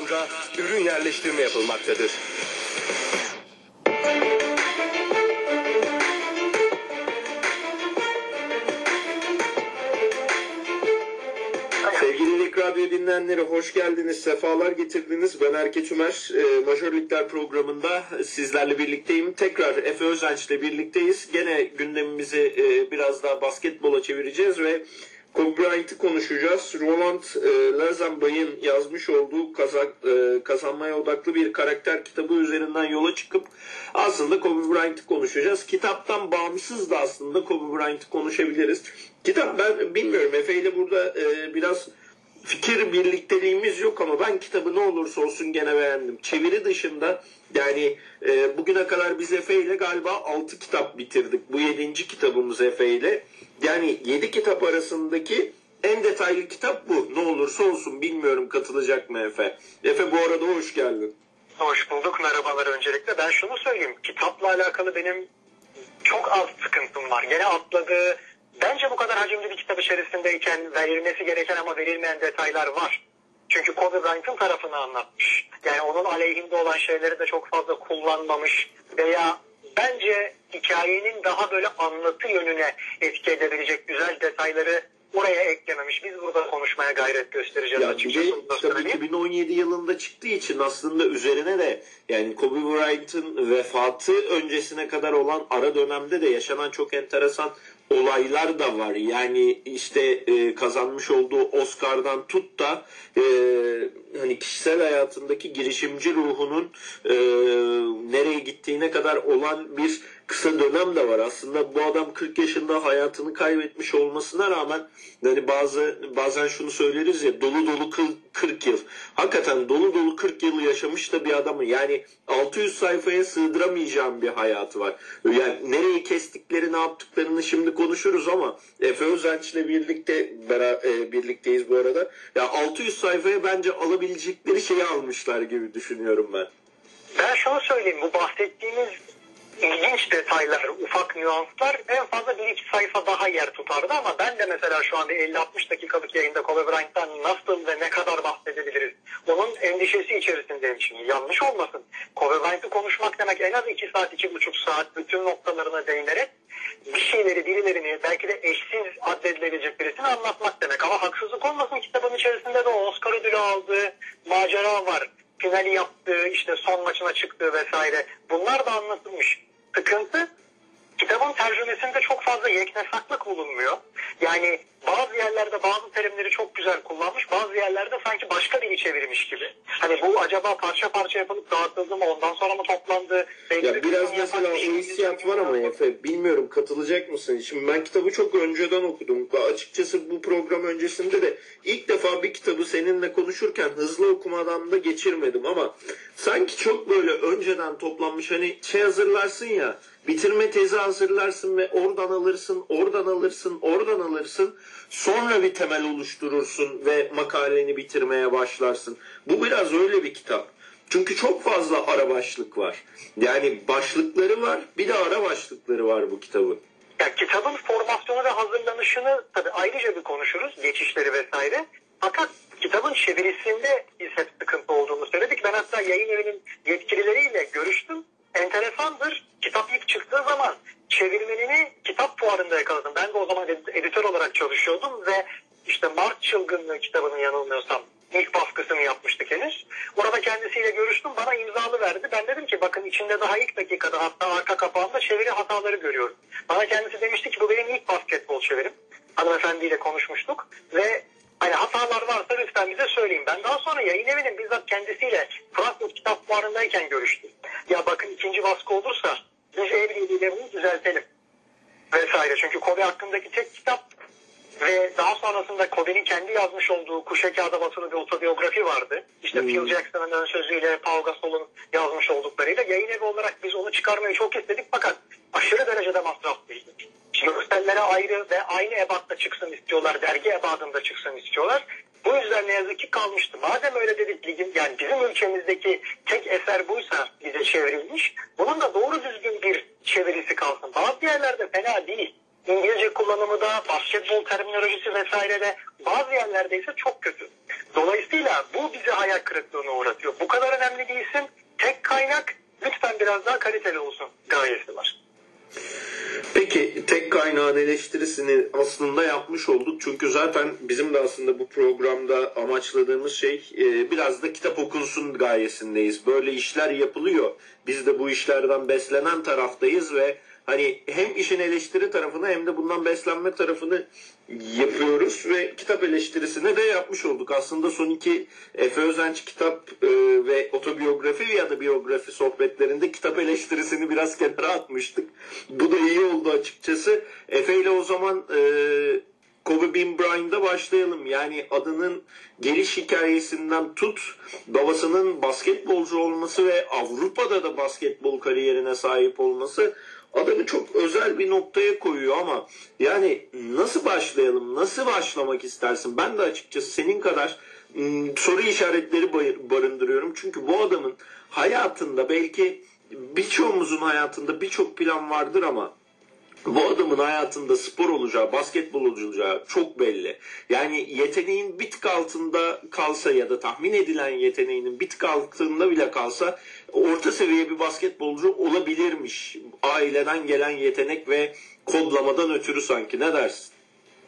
ortamda ürün yerleştirme yapılmaktadır. Sevgili Lig Radyo dinleyenleri hoş geldiniz, sefalar getirdiniz. Ben Erkeç Ümer, e, Majör Ligler programında sizlerle birlikteyim. Tekrar Efe Özenç ile birlikteyiz. Gene gündemimizi e, biraz daha basketbola çevireceğiz ve Bryant'ı konuşacağız. Roland e, Lazenbay'ın yazmış olduğu kazak, e, kazanmaya odaklı bir karakter kitabı üzerinden yola çıkıp aslında Kobe Bryant'ı konuşacağız. Kitaptan bağımsız da aslında Kobe Bryant'ı konuşabiliriz. Kitap ben bilmiyorum Efe ile burada e, biraz fikir birlikteliğimiz yok ama ben kitabı ne olursa olsun gene beğendim. Çeviri dışında yani e, bugüne kadar biz Efe ile galiba 6 kitap bitirdik. Bu 7. kitabımız Efe ile. Yani 7 kitap arasındaki en detaylı kitap bu. Ne olursa olsun bilmiyorum katılacak mı Efe. Efe bu arada hoş geldin. Hoş bulduk. Merhabalar öncelikle. Ben şunu söyleyeyim. Kitapla alakalı benim çok az sıkıntım var. Gene atladığı, bence bu kadar hacimli bir kitap içerisindeyken verilmesi gereken ama verilmeyen detaylar var. Çünkü Kobe Bryant'ın tarafını anlatmış. Yani onun aleyhinde olan şeyleri de çok fazla kullanmamış veya bence hikayenin daha böyle anlatı yönüne etki edebilecek güzel detayları oraya eklememiş. Biz burada konuşmaya gayret göstereceğiz Ya bir açıkçası. de kitap söyleyeyim. 2017 yılında çıktığı için aslında üzerine de yani Kobe Bryant'ın vefatı öncesine kadar olan ara dönemde de yaşanan çok enteresan olaylar da var. Yani işte e, kazanmış olduğu Oscar'dan tut da e, hani kişisel hayatındaki girişimci ruhunun e, nereye gittiğine kadar olan bir kısa dönem de var. Aslında bu adam 40 yaşında hayatını kaybetmiş olmasına rağmen hani bazı bazen şunu söyleriz ya dolu dolu kıl- 40 yıl. Hakikaten dolu dolu 40 yıl yaşamış da bir adamı yani 600 sayfaya sığdıramayacağım bir hayatı var. Yani nereyi kestikleri ne yaptıklarını şimdi konuşuruz ama Efe Özenç'le birlikte bera, e, birlikteyiz bu arada. Ya 600 sayfaya bence alabilecekleri şeyi almışlar gibi düşünüyorum ben. Ben şunu söyleyeyim. Bu bahsettiğimiz ilginç detaylar, ufak nüanslar en fazla bir iki sayfa daha yer tutardı ama ben de mesela şu anda 50-60 dakikalık yayında Kobe Bryant'tan nasıl ve ne kadar bahsedebiliriz? Onun endişesi içerisindeyim şimdi. Yanlış olmasın. Kobe Bryant'ı konuşmak demek en az 2 saat, 2,5 saat bütün noktalarına değinerek bir şeyleri, birilerini belki de eşsiz addedilebilecek birisini anlatmak demek. Ama haksızlık olmasın kitabın içerisinde de Oscar ödülü aldığı macera var finali yaptığı, işte son maçına çıktığı vesaire. Bunlar da anlatılmış. Sıkıntı kitabın tercümesinde çok fazla yeknesaklık bulunmuyor. Yani bazı yerlerde bazı terimleri çok güzel kullanmış, bazı yerlerde sanki başka biri çevirmiş gibi. Hani bu acaba parça parça yapılıp dağıtıldı mı, ondan sonra mı toplandı? Ya biraz mesela o hissiyat var ama. Efe bilmiyorum katılacak mısın? Şimdi ben kitabı çok önceden okudum. Açıkçası bu program öncesinde de ilk defa bir kitabı seninle konuşurken hızlı okumadan da geçirmedim ama sanki çok böyle önceden toplanmış hani şey hazırlarsın ya bitirme tezi hazırlarsın ve oradan alırsın, oradan alırsın, oradan alırsın. Sonra bir temel oluşturursun ve makaleni bitirmeye başlarsın. Bu biraz öyle bir kitap. Çünkü çok fazla ara başlık var. Yani başlıkları var, bir de ara başlıkları var bu kitabın. Ya kitabın formasyonu ve hazırlanışını tabii ayrıca bir konuşuruz. Geçişleri vesaire. Fakat kitabın çevirisinde biz hep sıkıntı olduğunu söyledik. Ben hatta yayın evinin yetkilileriyle görüştüm. Enteresandır. Kitap ilk çıktığı zaman çevirmenini kitap fuarında yakaladım. Ben de o zaman ed- editör olarak çalışıyordum ve işte Mart Çılgınlığı kitabının yanılmıyorsam ilk baskısını yapmıştık henüz. Orada kendisiyle görüştüm. Bana imzalı verdi. Ben dedim ki bakın içinde daha ilk dakikada hatta arka kapağında çeviri hataları görüyorum. Bana kendisi demişti ki bu benim ilk basketbol çevirim. Hanımefendiyle konuşmuştuk ve Hani hatalar varsa lütfen bize söyleyin. Ben daha sonra yayın evinin bizzat kendisiyle Frankfurt Kitap Fuarı'ndayken görüştüm. Ya bakın ikinci baskı olursa biz ev bunu düzeltelim. Vesaire. Çünkü Kobe hakkındaki tek kitap ve daha sonrasında Kobe'nin kendi yazmış olduğu Kuşe Kağıda basılı bir otobiyografi vardı. İşte Phil Jackson'ın ön sözüyle Paul Gasol'un yazmış olduklarıyla yayın evi olarak biz onu çıkarmayı çok istedik fakat aşırı derecede masraflıydı. Görsellere ayrı ve aynı ebatta çıksın istiyorlar. Dergi ebadında çıksın istiyorlar. Bu yüzden ne yazık ki kalmıştı. Madem öyle dedik ligin yani bizim ülkemizdeki tek eser buysa bize çevrilmiş. Bunun da doğru düzgün bir çevirisi kalsın. Bazı yerlerde fena değil. İngilizce kullanımı da, basketbol terminolojisi vesairede bazı yerlerde ise çok kötü. Dolayısıyla bu bizi hayal kırıklığına uğratıyor. Bu kadar önemli değilsin. Tek kaynak lütfen biraz daha kaliteli olsun gayesi var. Peki tek kaynağın eleştirisini aslında yapmış olduk. Çünkü zaten bizim de aslında bu programda amaçladığımız şey e, biraz da kitap okunsun gayesindeyiz. Böyle işler yapılıyor. Biz de bu işlerden beslenen taraftayız ve hani hem işin eleştiri tarafını hem de bundan beslenme tarafını yapıyoruz ve kitap eleştirisini de yapmış olduk. Aslında son iki Efe Özenç kitap e, ve otobiyografi ya da biyografi sohbetlerinde kitap eleştirisini biraz kenara atmıştık. Bu da iyi oldu açıkçası. Efe ile o zaman e, Kobe Bean Bryant'da başlayalım. Yani adının geliş hikayesinden tut, babasının basketbolcu olması ve Avrupa'da da basketbol kariyerine sahip olması adamı çok özel bir noktaya koyuyor ama yani nasıl başlayalım, nasıl başlamak istersin? Ben de açıkçası senin kadar ım, soru işaretleri barındırıyorum. Çünkü bu adamın hayatında belki birçoğumuzun hayatında birçok plan vardır ama bu adamın hayatında spor olacağı, basketbol olacağı çok belli. Yani yeteneğin bir tık altında kalsa ya da tahmin edilen yeteneğinin bir tık altında bile kalsa orta seviye bir basketbolcu olabilirmiş. Aileden gelen yetenek ve kodlamadan ötürü sanki. Ne dersin?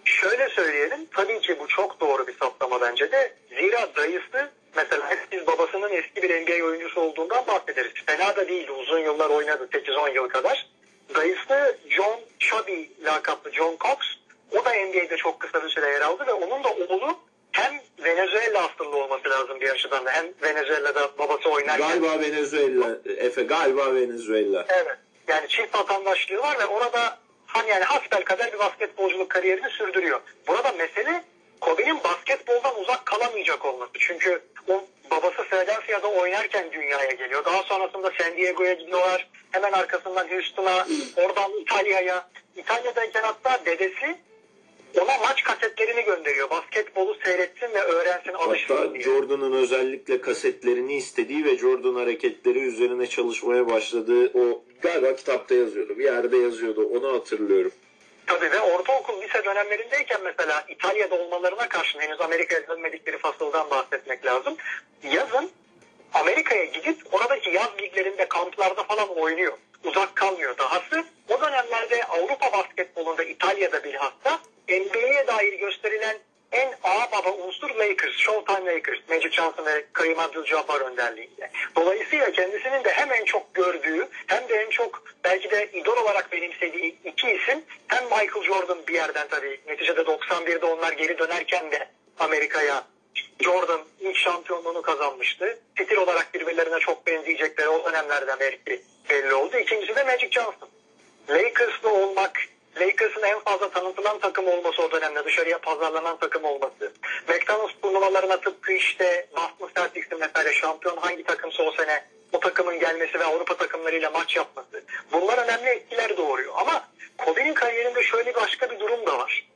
Şöyle söyleyelim. Tabii ki bu çok doğru bir saptama bence de. Zira dayısı mesela biz babasının eski bir NBA oyuncusu olduğundan bahsederiz. Fena da değildi. Uzun yıllar oynadı. 8-10 yıl kadar. Dayısı John Chubby lakaplı John Cox. O da NBA'de çok kısa bir süre yer aldı ve onun da oğlu hem Venezuela asıllı olması lazım bir açıdan da. Hem Venezuela'da babası oynarken. Galiba Venezuela. Efe galiba Venezuela. Evet. Yani çift vatandaşlığı var ve orada hani yani hasbel kadar bir basketbolculuk kariyerini sürdürüyor. Burada mesele Kobe'nin basketboldan uzak kalamayacak olması. Çünkü o babası Philadelphia'da oynarken dünyaya geliyor. Daha sonrasında San Diego'ya gidiyorlar. Hemen arkasından Houston'a, oradan İtalya'ya. İtalya'dayken hatta dedesi ona maç kasetlerini gönderiyor. Basketbolu seyretsin ve öğrensin, alışsın Hatta diye. Jordan'ın özellikle kasetlerini istediği ve Jordan hareketleri üzerine çalışmaya başladığı o galiba kitapta yazıyordu. Bir yerde yazıyordu. Onu hatırlıyorum. Tabii ve ortaokul, lise dönemlerindeyken mesela İtalya'da olmalarına karşın henüz Amerika'ya dönmedikleri fasıldan bahsetmek lazım. Yazın Amerika'ya gidip oradaki yaz liglerinde kamplarda falan oynuyor. Uzak kalmıyor. Dahası o dönemlerde Avrupa basketbolunda İtalya'da bilhassa NBA'ye dair gösterilen en ağ baba unsur Lakers, Showtime Lakers, Magic Johnson ve Kareem Abdul-Jabbar önderliğinde. Dolayısıyla kendisinin de hem en çok gördüğü hem de en çok belki de idol olarak benimsediği iki isim hem Michael Jordan bir yerden tabii neticede 91'de onlar geri dönerken de Amerika'ya Jordan ilk şampiyonluğunu kazanmıştı. Stil olarak birbirlerine çok benzeyecekleri o dönemlerden belki belli oldu. İkincisi de Magic Johnson. Lakers'lı olmak, Lakers'ın en fazla tanıtılan takım olması o dönemde dışarıya pazarlanan takım olması. McDonald's turnuvalarına tıpkı işte Boston Celtics'in mesela şampiyon hangi takımsa o sene o takımın gelmesi ve Avrupa takımlarıyla maç yapması. Bunlar önemli etkiler doğuruyor. Ama Kobe'nin kariyerinde şöyle başka bir durum da var.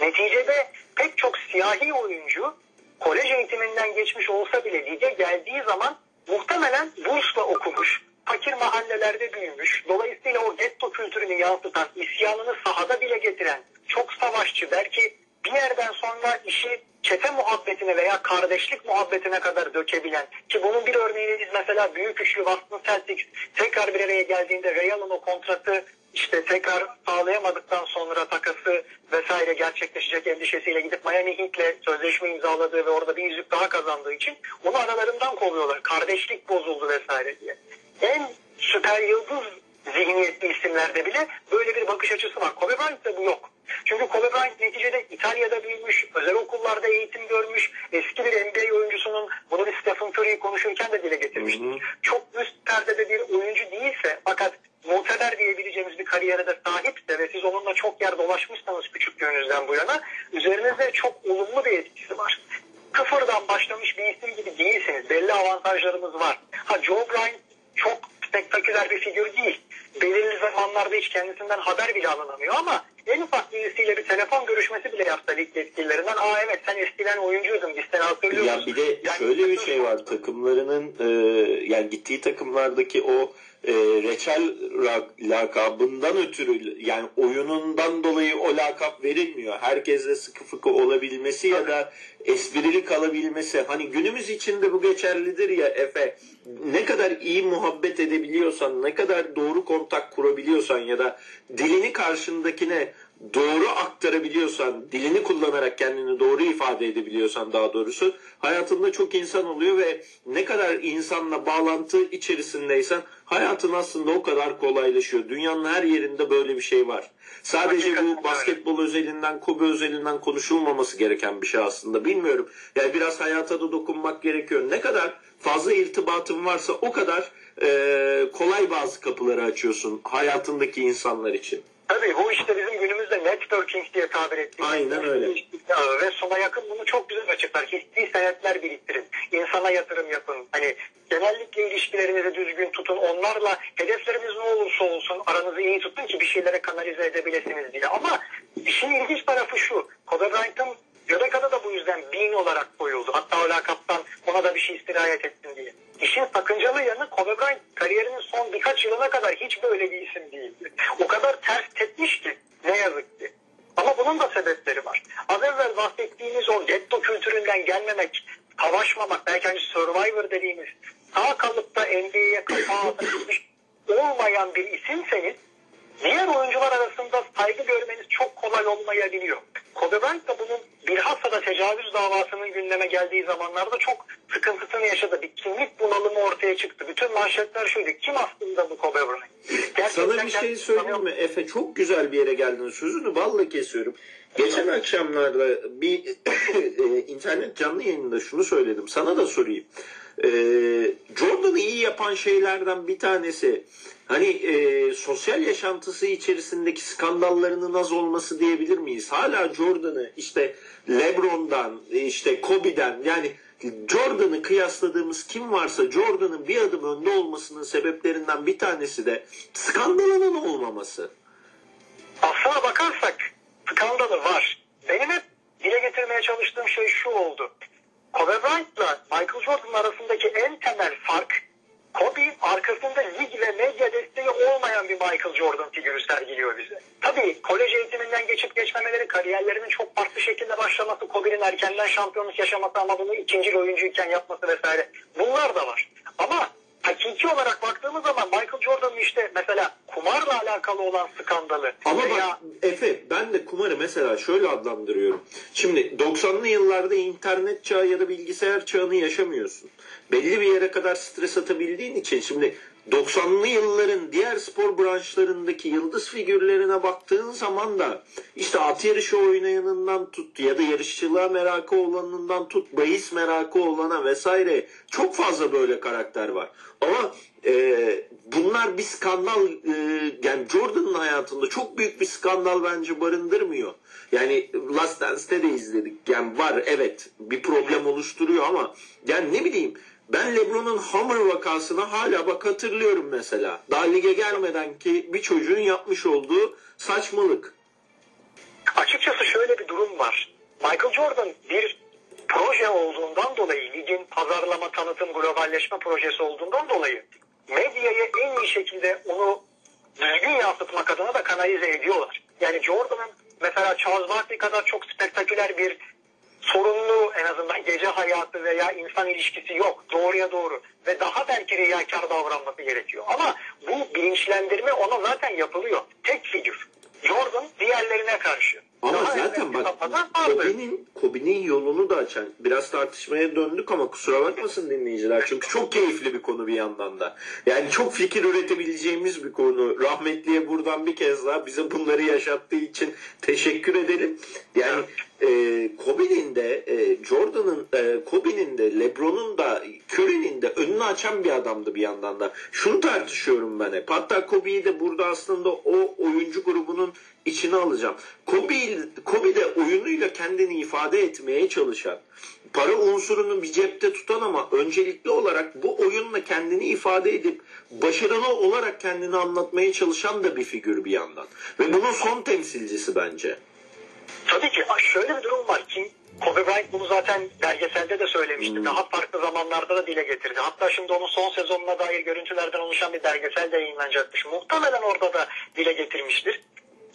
Neticede pek çok siyahi oyuncu kolej eğitiminden geçmiş olsa bile lige geldiği zaman muhtemelen bursla okumuş, fakir mahallelerde büyümüş. Dolayısıyla o getto kültürünü yansıtan, isyanını sahada bile getiren, çok savaşçı, belki bir yerden sonra işi çete muhabbetine veya kardeşlik muhabbetine kadar dökebilen ki bunun bir örneğini biz mesela büyük üçlü Boston Celtics tekrar bir araya geldiğinde Real'ın o kontratı işte tekrar sağlayamadıktan sonra takası vesaire gerçekleşecek endişesiyle gidip Miami Heat'le sözleşme imzaladığı ve orada bir yüzük daha kazandığı için onu aralarından kovuyorlar. Kardeşlik bozuldu vesaire diye. En süper yıldız zihniyetli isimlerde bile böyle bir bakış açısı var. Kobe Bryant'ta bu yok. Çünkü Kobe Bryant neticede İtalya'da büyümüş, özel okullarda eğitim görmüş, eski bir NBA oyuncusunun bunu bir Stephen Curry'i konuşurken de dile getirmiştik. Hı hı. Çok üst perdede bir oyuncu değilse fakat muteber diyebileceğimiz bir kariyere de sahipse ve siz onunla çok yer dolaşmışsanız küçüklüğünüzden bu yana üzerinizde çok olumlu bir etkisi var. Sıfırdan başlamış bir isim gibi değilsiniz. Belli avantajlarımız var. Ha Joe Bryant çok spektaküler bir figür değil. Belirli zamanlarda hiç kendisinden haber bile alınamıyor ama en ufak birisiyle bir telefon görüşmesi bile yapsa lig yetkililerinden aa evet sen eskiden oyuncuydun biz seni hatırlıyoruz. Ya bir de Yani şöyle bir şey var takımlarının e, yani gittiği takımlardaki o e, reçel lakabından ötürü yani oyunundan dolayı o lakap verilmiyor. Herkesle sıkı fıkı olabilmesi ya da esprili kalabilmesi. Hani günümüz içinde bu geçerlidir ya Efe. Ne kadar iyi muhabbet edebiliyorsan, ne kadar doğru kontak kurabiliyorsan ya da dilini karşındakine doğru aktarabiliyorsan, dilini kullanarak kendini doğru ifade edebiliyorsan daha doğrusu hayatında çok insan oluyor ve ne kadar insanla bağlantı içerisindeysen hayatın aslında o kadar kolaylaşıyor. Dünyanın her yerinde böyle bir şey var. Sadece Hakikaten bu basketbol özelinden, Kobe özelinden konuşulmaması gereken bir şey aslında. Bilmiyorum. Yani biraz hayata da dokunmak gerekiyor. Ne kadar fazla irtibatın varsa o kadar eee, kolay bazı kapıları açıyorsun hayatındaki insanlar için. Tabii bu işte bizim günümüzde networking diye tabir ettiğimiz. Aynen öyle. Ve sona yakın bunu çok güzel açıklar. Hissi senetler biriktirin. İnsana yatırım yapın. Hani genellikle ilişkilerinizi düzgün tutun. Onlarla hedefleriniz ne olursa olsun aranızı iyi tutun ki bir şeylere kanalize edebilirsiniz diye. Ama işin ilginç tarafı şu. Kobe Bryant'ın göbek adı da bu yüzden Bean olarak koyuldu. Hatta o lakaptan ona da bir şey istirayet etsin diye. İşin sakıncalı yanı Kobe Bryant kariyerinin son birkaç yılına kadar hiç böyle bir isim değildi. O kadar ters tepmiş ki ne yazık ki. Ama bunun da sebepleri var. Az evvel bahsettiğimiz o getto kültüründen gelmemek, savaşmamak, belki hani survivor dediğimiz sağ kalıpta NBA'ye kapağı atabilmiş olmayan bir isimseniz diğer oyuncular arasında saygı görmeniz çok kolay olmayabiliyor. Kobe Bryant da bunun bilhassa da tecavüz davasının gündeme geldiği zamanlarda çok sıkıntısını yaşadı. Bir kimlik bunalımı ortaya çıktı. Bütün manşetler şuydu. Kim aslında bu Kobe Bryant? Gerçekten Sana bir şey söyleyeyim mi Efe? Çok güzel bir yere geldin. Sözünü balla kesiyorum. Geçen akşamlarda bir e, internet canlı yayınında şunu söyledim. Sana da sorayım. E, Jordan'ı iyi yapan şeylerden bir tanesi hani e, sosyal yaşantısı içerisindeki skandallarının az olması diyebilir miyiz? Hala Jordan'ı işte LeBron'dan işte Kobe'den yani Jordan'ı kıyasladığımız kim varsa Jordan'ın bir adım önde olmasının sebeplerinden bir tanesi de skandalının olmaması. Aslına bakarsak skandalı var. Benim hep dile getirmeye çalıştığım şey şu oldu. Kobe Bryant'la Michael Jordan arasındaki en temel fark Kobe arkasında lig ve medya desteği olmayan bir Michael Jordan figürü sergiliyor bize. Tabii kolej eğitiminden geçip geçmemeleri, kariyerlerinin çok farklı şekilde başlaması, Kobe'nin erkenden şampiyonluk yaşaması ama bunu ikinci oyuncuyken yapması vesaire. Bunlar da var. Ama hakiki olarak baktığımız zaman Michael Jordan'ın işte mesela kumarla alakalı olan skandalı Ama veya bak Efe ben de kumarı mesela şöyle adlandırıyorum. Şimdi 90'lı yıllarda internet çağı ya da bilgisayar çağını yaşamıyorsun. Belli bir yere kadar stres atabildiğin için şimdi 90'lı yılların diğer spor branşlarındaki yıldız figürlerine baktığın zaman da işte at yarışı oynayanından tut ya da yarışçılığa merakı olanından tut bahis merakı olana vesaire çok fazla böyle karakter var. Ama e, bunlar bir skandal e, yani Jordan'ın hayatında çok büyük bir skandal bence barındırmıyor. Yani Last Dance'te de izledik. Yani var evet bir problem oluşturuyor ama yani ne bileyim ben LeBron'un Hammer vakasını hala bak hatırlıyorum mesela. Daha lige gelmeden ki bir çocuğun yapmış olduğu saçmalık. Açıkçası şöyle bir durum var. Michael Jordan bir proje olduğundan dolayı ligin pazarlama, tanıtım, globalleşme projesi olduğundan dolayı medyayı en iyi şekilde onu düzgün yansıtmak adına da kanalize ediyorlar. Yani Jordan'ın mesela Charles Barkley kadar çok spektaküler bir sorunlu en azından gece hayatı veya insan ilişkisi yok. Doğruya doğru. Ve daha belki riyakar davranması gerekiyor. Ama bu bilinçlendirme ona zaten yapılıyor. Tek figür. Jordan diğerlerine karşı. Ama Daha zaten bak. Kobe'nin Kobe'nin yolunu da açan biraz tartışmaya döndük ama kusura bakmasın dinleyiciler çünkü çok keyifli bir konu bir yandan da. Yani çok fikir üretebileceğimiz bir konu. Rahmetliye buradan bir kez daha bize bunları yaşattığı için teşekkür edelim. Yani e, Kobe'nin de e, Jordan'ın e, Kobe'nin de LeBron'un da Curry'nin de önünü açan bir adamdı bir yandan da. Şunu tartışıyorum ben hep. Hatta Kobe'yi de burada aslında o oyuncu grubunun içine alacağım. Kobe, Kobe de oyunuyla kendini ifade etmeye çalışan, para unsurunu bir cepte tutan ama öncelikli olarak bu oyunla kendini ifade edip başarılı olarak kendini anlatmaya çalışan da bir figür bir yandan. Ve bunun son temsilcisi bence. Tabii ki şöyle bir durum var ki Kobe Bryant bunu zaten belgeselde de söylemişti. Hmm. Daha farklı zamanlarda da dile getirdi. Hatta şimdi onun son sezonuna dair görüntülerden oluşan bir belgesel de yayınlanacakmış. Muhtemelen orada da dile getirmiştir.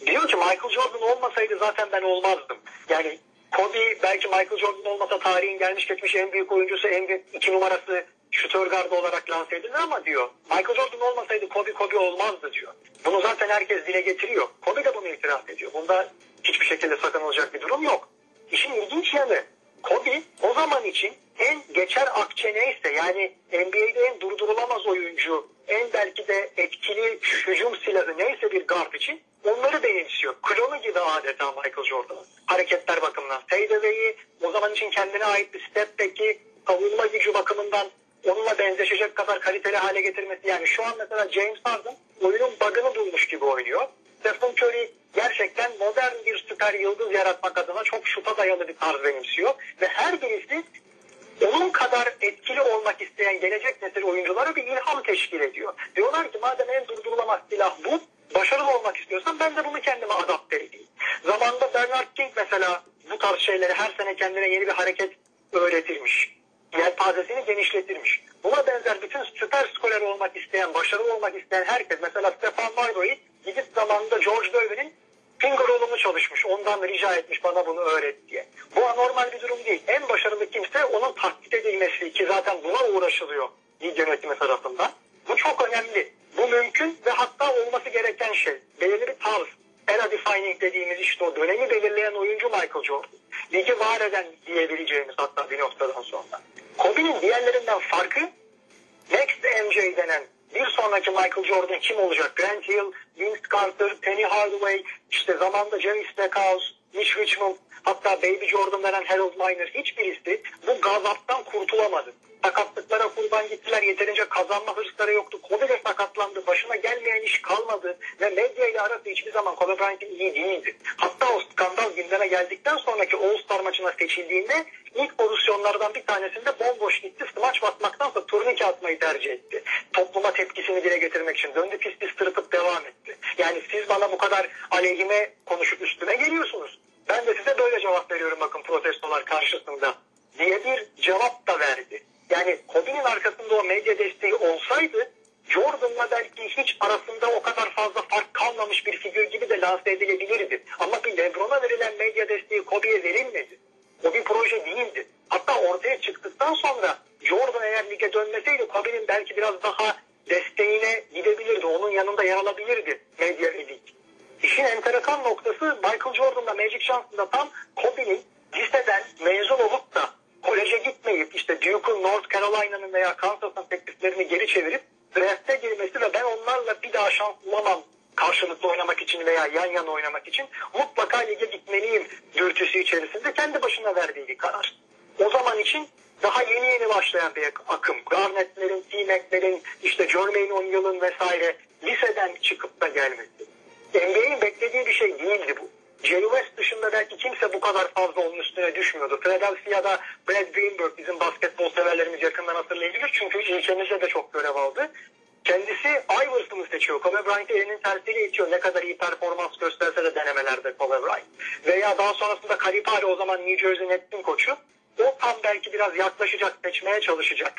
Diyor ki Michael Jordan olmasaydı zaten ben olmazdım. Yani Kobe belki Michael Jordan olmasa tarihin gelmiş geçmiş en büyük oyuncusu, en büyük iki numarası şutör gardı olarak lanse edilir ama diyor Michael Jordan olmasaydı Kobe Kobe olmazdı diyor. Bunu zaten herkes dile getiriyor. Kobe de bunu itiraf ediyor. Bunda hiçbir şekilde sakınılacak bir durum yok. İşin ilginç yanı Kobe o zaman için en geçer akçe neyse yani NBA'de en durdurulamaz oyuncu, en belki de etkili hücum silahı neyse bir guard için onları benimsiyor. Klonu gibi adeta Michael Jordan'ın. Hareketler bakımından. Fadeaway'i o zaman için kendine ait bir step back'i savunma gücü bakımından onunla benzeşecek kadar kaliteli hale getirmesi. Yani şu an mesela James Harden oyunun bug'ını bulmuş gibi oynuyor. Stephen Curry gerçekten modern bir süper yıldız yaratmak adına çok şuta dayalı bir tarz benimsiyor. Ve her birisi onun kadar etkili olmak isteyen gelecek nesil oyunculara bir ilham teşkil ediyor. Diyorlar ki madem en durdurulamaz silah bu, başarılı olmak istiyorsan ben de bunu kendime adapte edeyim. Zamanında Bernard King mesela bu tarz şeyleri her sene kendine yeni bir hareket öğretirmiş. Yelpazesini genişletirmiş. Buna benzer bütün süper skorer olmak isteyen, başarılı olmak isteyen herkes mesela Stefan Marbury gidip zamanında George Gervin'in finger roll'unu çalışmış. Ondan rica etmiş bana bunu öğret diye. Bu anormal bir durum değil. En başarılı kimse onun taklit edilmesi ki zaten buna uğraşılıyor lig yönetimi tarafından. Bu çok önemli. Bu mümkün ve hatta olması gereken şey. Belirli bir tarz. Era defining dediğimiz işte o dönemi belirleyen oyuncu Michael Jordan. Ligi var eden diyebileceğimiz hatta bir noktadan sonra. Kobe'nin diğerlerinden farkı Next MJ denen bir sonraki Michael Jordan kim olacak? Grant Hill, Vince Carter, Penny Hardaway, işte zamanda Jerry Stackhouse, Mitch Richmond, hatta Baby Jordan denen Harold Miner hiçbirisi bu gazaptan kurtulamadı. Sakatlıklara kurban gittiler. Yeterince kazanma hırsları yoktu. Kobe de sakatlandı. Başına gelmeyen iş kalmadı. Ve medya ile arası hiçbir zaman Kobe Bryant'in iyi değildi. Hatta o skandal gündeme geldikten sonraki All-Star maçına seçildiğinde ilk pozisyonlardan bir tanesinde bomboş gitti. Smaç batmaktansa turnike atmayı tercih etti. Topluma tepkisini dile getirmek için. Döndü pis pis tırıtıp devam etti. Yani siz bana bu kadar aleyhime konuşup üstüme geliyorsunuz. Ben de size böyle cevap veriyorum bakın protestolar karşısında diye bir cevap da verdi. Yani Kobe'nin arkasında o medya desteği olsaydı Jordan'la belki hiç arasında o kadar fazla fark kalmamış bir figür gibi de lanse edilebilirdi. Ama bir Lebron'a verilen medya desteği Kobe'ye verilmedi. O bir proje değildi. Hatta ortaya çıktıktan sonra Jordan eğer lige dönmeseydi Kobe'nin belki biraz daha desteğine gidebilirdi. Onun yanında yer alabilirdi medya ve. İşin enteresan noktası Michael Jordan'la Magic Johnson'da tam Kobe'nin liseden mezun olup da koleje gitmeyip işte Duke'un, North Carolina'nın veya Kansas'ın tekliflerini geri çevirip draft'e girmesi ve ben onlarla bir daha şans bulamam karşılıklı oynamak için veya yan yana oynamak için mutlaka lige gitmeliyim dürtüsü içerisinde kendi başına verdiği bir karar. O zaman için daha yeni yeni başlayan bir akım. Garnett'lerin, T-Mac'lerin, işte Jermaine O'Neal'ın vesaire liseden çıkıp da gelmesi. NBA'in beklediği bir şey değildi bu. Jerry West dışında belki kimse bu kadar fazla onun üstüne düşmüyordu. Philadelphia'da Brad Greenberg bizim basketbol severlerimiz yakından hatırlayabilir. Çünkü ülkemizde de çok görev aldı. Kendisi Iverson'ı seçiyor. Kobe Bryant'ı elinin tersiyle itiyor. Ne kadar iyi performans gösterse de denemelerde Kobe Bryant. Veya daha sonrasında Calipari o zaman New Jersey Nets'in koçu. O tam belki biraz yaklaşacak, seçmeye çalışacak.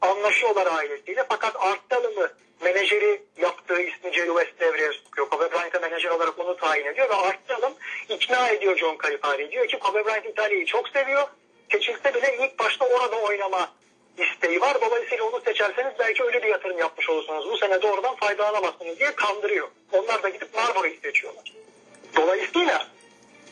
Anlaşıyorlar ailesiyle. Fakat Art Dallon'ı menajeri yaptığı ismi Jerry West devreye sokuyor. Kobe Bryant'a menajer olarak onu tayin ediyor ve Art Dallon ikna ediyor John Calipari. Diyor ki Kobe Bryant İtalya'yı çok seviyor. Seçilse bile ilk başta orada oynama isteği var. Dolayısıyla onu seçerseniz belki öyle bir yatırım yapmış olursunuz. Bu sene doğrudan faydalanamazsınız diye kandırıyor. Onlar da gidip Marlboro'yu seçiyorlar. Dolayısıyla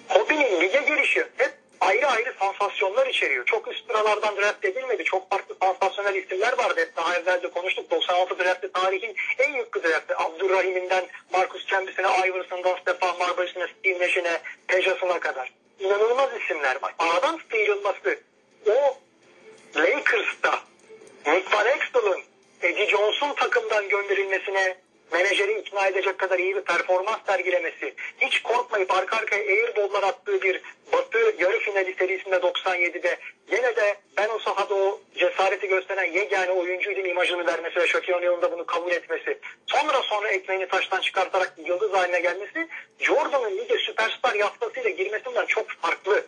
Kobe'nin lige girişi hep ayrı ayrı sansasyonlar içeriyor. Çok üst sıralardan draft edilmedi. Çok farklı sansasyonel isimler vardı. Hep daha evvel de konuştuk. 96 draftı tarihin en yüklü draftı. Abdurrahim'inden Marcus Camby'sine, Iverson'dan Stefan Marbury'sine, Steve Nash'ine, Pejas'ına kadar. İnanılmaz isimler var. Aradan sıyrılması o Lakers'ta Nick Van Extel'ın Eddie Jones'un takımdan gönderilmesine menajeri ikna edecek kadar iyi bir performans sergilemesi, hiç korkmayıp arka arkaya airball'lar attığı bir Batı yarı finali serisinde 97'de yine de ben o sahada o cesareti gösteren yegane oyuncuydum imajını vermesi ve Shaquille O'Neal'ın da bunu kabul etmesi. Sonra sonra ekmeğini taştan çıkartarak yıldız haline gelmesi Jordan'ın lige süperstar yaftasıyla girmesinden çok farklı.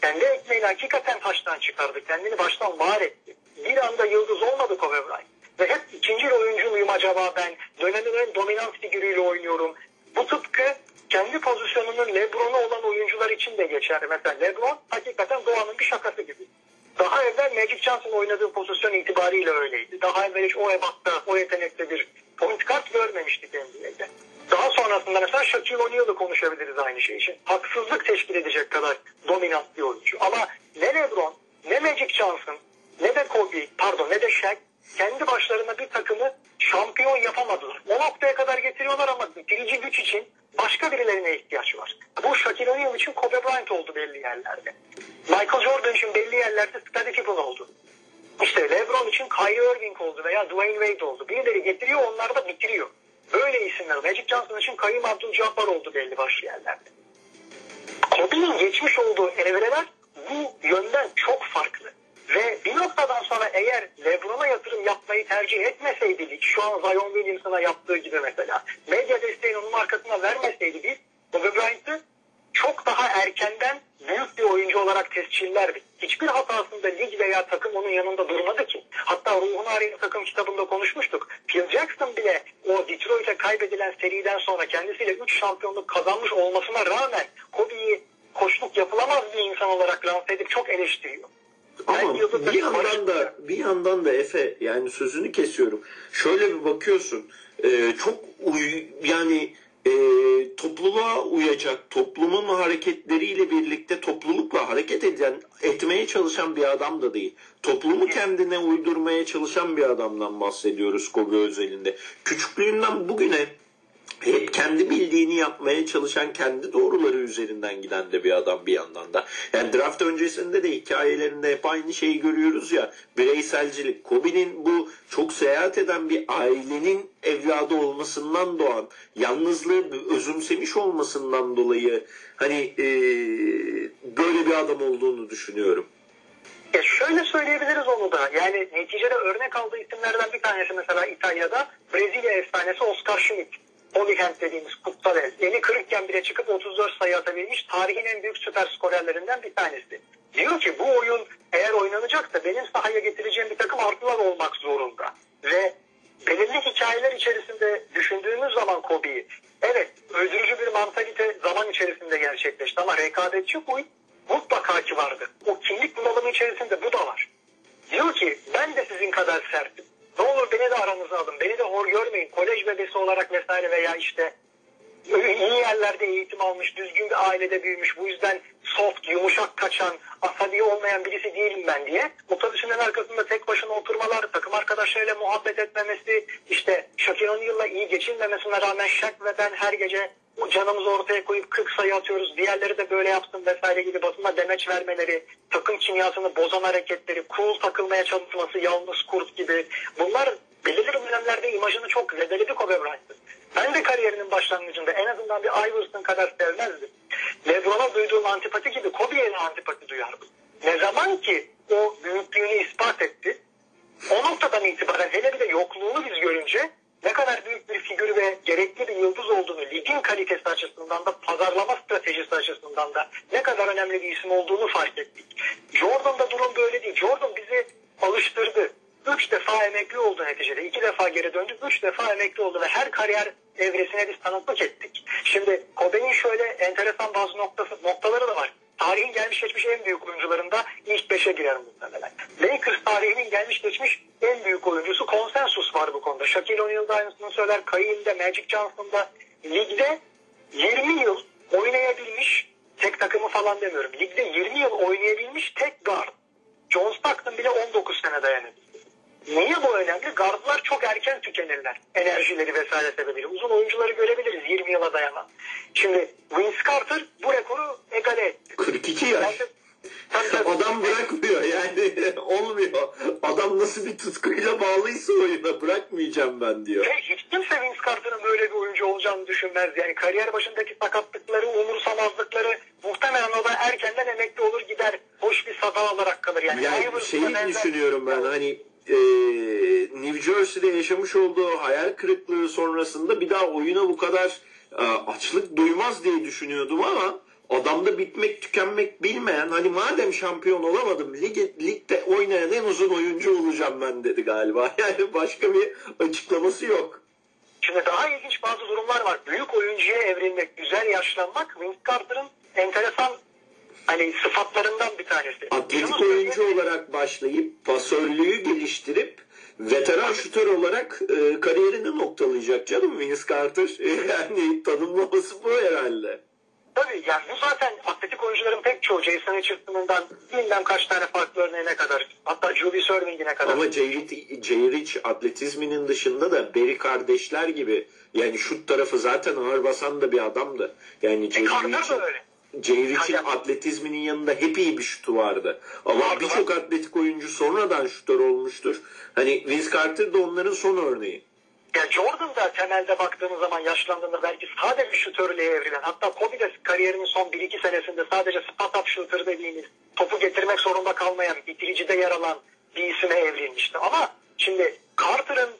Kendi ekmeğini hakikaten taştan çıkardı. Kendini baştan var etti. Bir anda yıldız olmadı Kobe Bryant. Ve hep ikinci oyuncu muyum acaba ben? Dönemin en dominant figürüyle oynuyorum. Bu tıpkı kendi pozisyonunun Lebron'u olan oyuncular için de geçerli. Mesela Lebron hakikaten doğanın bir şakası gibi. Daha evvel Magic Johnson oynadığı pozisyon itibariyle öyleydi. Daha evvel hiç o ebatta, o yetenekte bir point guard görmemiştik NBA'de. Daha sonrasında mesela Shaquille O'Neal'ı konuşabiliriz aynı şey için. Haksızlık teşkil edecek kadar dominant bir oyuncu. Ama ne LeBron, ne Magic Johnson, ne de Kobe, pardon ne de Shaq kendi başlarına bir takımı şampiyon yapamadılar. O noktaya kadar getiriyorlar ama bitirici güç için başka birilerine ihtiyaç var. Bu Shaquille O'Neal için Kobe Bryant oldu belli yerlerde. Michael Jordan için belli yerlerde Scottie Pippen oldu. İşte LeBron için Kyrie Irving oldu veya Dwayne Wade oldu. Birileri getiriyor onlar da bitiriyor. Böyle isimler. Magic Johnson için Karim Abdul-Jabbar oldu belli başlı yerlerde. Kobe'nin geçmiş olduğu evreler bu yönden çok farklı. Ve bir noktadan sonra eğer Lebron'a yatırım yapmayı tercih etmeseydi lig, şu an Zion Williamson'a yaptığı gibi mesela, medya desteğini onun arkasına vermeseydi biz, Kobe Bryant'ı çok daha erkenden büyük bir oyuncu olarak tescillerdik. Hiçbir hatasında lig veya takım onun yanında durmadı ki. Hatta Ruhun Arayın takım kitabında konuşmuştuk. Phil Jackson bile o Detroit'e kaybedilen seriden sonra kendisiyle 3 şampiyonluk kazanmış olmasına rağmen Kobe'yi koçluk yapılamaz bir insan olarak lanse edip çok eleştiriyor. Ama bir yandan da bir yandan da Efe yani sözünü kesiyorum. Şöyle bir bakıyorsun. E, çok uy, yani e, topluluğa uyacak, toplumun hareketleriyle birlikte toplulukla hareket eden, etmeye çalışan bir adam da değil. Toplumu kendine uydurmaya çalışan bir adamdan bahsediyoruz Kobe özelinde. Küçüklüğünden bugüne hep kendi bildiğini yapmaya çalışan, kendi doğruları üzerinden giden de bir adam bir yandan da. Yani draft öncesinde de hikayelerinde hep aynı şeyi görüyoruz ya. Bireyselcilik. Kobe'nin bu çok seyahat eden bir ailenin evladı olmasından doğan, yalnızlığı özümsemiş olmasından dolayı hani e, böyle bir adam olduğunu düşünüyorum. Ya şöyle söyleyebiliriz onu da. Yani neticede örnek aldığı isimlerden bir tanesi mesela İtalya'da Brezilya efsanesi Oscar Schmidt. Holyhand dediğimiz kutsal el. Eli kırıkken bile çıkıp 34 sayı atabilmiş tarihin en büyük süper skorerlerinden bir tanesi. Diyor ki bu oyun eğer oynanacaksa benim sahaya getireceğim bir takım artılar olmak zorunda. Ve belirli hikayeler içerisinde düşündüğümüz zaman Kobe'yi evet öldürücü bir mantalite zaman içerisinde gerçekleşti ama rekabetçi huy mutlaka ki vardı. O kimlik bunalımı içerisinde bu da var. Diyor ki ben de sizin kadar sertim. Ne olur beni de aranıza alın. Beni de hor görmeyin. Kolej bebesi olarak vesaire veya işte iyi yerlerde eğitim almış, düzgün bir ailede büyümüş. Bu yüzden soft, yumuşak kaçan, asabi olmayan birisi değilim ben diye. Otobüsünün arkasında tek başına oturmalar, takım arkadaşlarıyla muhabbet etmemesi, işte Shaquille O'Neal'la iyi geçinmemesine rağmen Shaq ve ben her gece o canımızı ortaya koyup 40 sayı atıyoruz. Diğerleri de böyle yapsın vesaire gibi basına demeç vermeleri, takım kimyasını bozan hareketleri, cool takılmaya çalışması, yalnız kurt gibi. Bunlar belirli dönemlerde imajını çok zedeledi Kobe Bryant'ın. Ben de kariyerinin başlangıcında en azından bir Iverson kadar sevmezdim. LeBron'a duyduğum antipati gibi Kobe'ye de antipati duyardım. Ne zaman ki o büyüklüğünü ispat etti, o noktadan itibaren hele bir de yokluğunu biz görünce ne kadar büyük bir figür ve gerekli bir yıldız olduğunu ligin kalitesi açısından da pazarlama stratejisi açısından da ne kadar önemli bir isim olduğunu fark ettik. Jordan'da durum böyle değil. Jordan bizi alıştırdı. Üç defa emekli oldu neticede. İki defa geri döndü. Üç defa emekli oldu ve her kariyer evresine biz tanıklık ettik. Şimdi Kobe'nin şöyle enteresan bazı noktası, noktaları da var. Tarihin gelmiş geçmiş en büyük oyuncularında ilk beşe girer muhtemelen. Lakers tarihinin gelmiş geçmiş en büyük oyuncusu konsensus var bu konuda. Shaquille O'Neal da aynısını söyler. Kayin'de, Magic Johnson'da ligde 20 yıl oynayabilmiş tek takımı falan demiyorum. Ligde 20 yıl oynayabilmiş tek guard. John Stockton bile 19 sene dayanabilir. Niye bu önemli? Gardlar çok erken tükenirler. Enerjileri vesaire sebebiyle. Uzun oyuncuları görebiliriz 20 yıla dayanan. Şimdi Vince Carter bu rekoru egale etti. 42 yaş. Adam bırakmıyor yani olmuyor. Adam nasıl bir tutkuyla bağlıysa oyuna bırakmayacağım ben diyor. Ve hiç kimse Vince Carter'ın adam düşünmez. Yani kariyer başındaki sakatlıkları, umursamazlıkları muhtemelen o da erkenden emekli olur gider. Hoş bir sada olarak kalır. Yani, Yani şeyi düşünüyorum ben hani e, New Jersey'de yaşamış olduğu hayal kırıklığı sonrasında bir daha oyuna bu kadar e, açlık duymaz diye düşünüyordum ama adamda bitmek tükenmek bilmeyen hani madem şampiyon olamadım lig, ligde oynayan en uzun oyuncu olacağım ben dedi galiba. Yani başka bir açıklaması yok. Şimdi daha ilginç bazı durumlar var. Büyük oyuncuya evrilmek, güzel yaşlanmak Vince Carter'ın enteresan hani sıfatlarından bir tanesi. Atletik oyuncu olarak başlayıp pasörlüğü geliştirip veteran şutör olarak e, kariyerini noktalayacak canım Vince Carter. Yani tanımlaması bu herhalde. Tabii yani bu zaten atletik oyuncuların pek çoğu Jason Richardson'ından bilmem kaç tane farklı örneğine kadar hatta Julius Erving'ine kadar. Ama Jay Rich- atletizminin dışında da Barry kardeşler gibi yani şut tarafı zaten ağır basan da bir adamdı. Yani Jay E, Carter da öyle. Aynen. atletizminin yanında hep iyi bir şutu vardı. Ama birçok atletik oyuncu sonradan şutör olmuştur. Hani Vince Carter da onların son örneği. Yani Jordan da temelde baktığımız zaman yaşlandığında belki sadece şutörlüğe evrilen hatta Kobe de kariyerinin son 1-2 senesinde sadece spot up shooter dediğimiz topu getirmek zorunda kalmayan bitiricide yer alan bir isime evrilmişti. Ama şimdi Carter'ın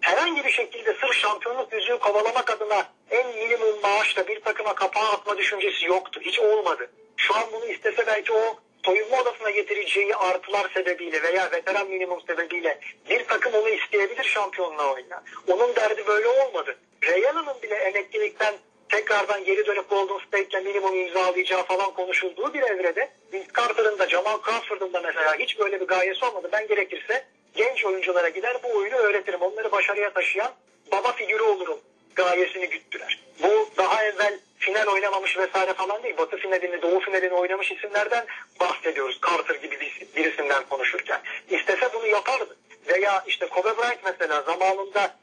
herhangi bir şekilde sırf şampiyonluk yüzüğü kovalamak adına en minimum maaşla bir takıma kapağı atma düşüncesi yoktu. Hiç olmadı. Şu an bunu istese belki o soyunma odasına getireceği artılar sebebiyle veya veteran minimum sebebiyle bir takım onu isteyebilir şampiyonluğa oyuna. Onun derdi böyle olmadı. Ray Allen'ın bile emeklilikten tekrardan geri dönüp Golden State'le minimum imzalayacağı falan konuşulduğu bir evrede Vince Carter'ın da Jamal Crawford'ın da mesela hiç böyle bir gayesi olmadı. Ben gerekirse genç oyunculara gider bu oyunu öğretirim. Onları başarıya taşıyan baba figürü olurum gayesini güttüler. Bu daha evvel final oynamamış vesaire falan değil. Batı finalini, Doğu finalini oynamış isimlerden bahsediyoruz. Carter gibi bir, isimden konuşurken. İstese bunu yapardı. Veya işte Kobe Bryant mesela zamanında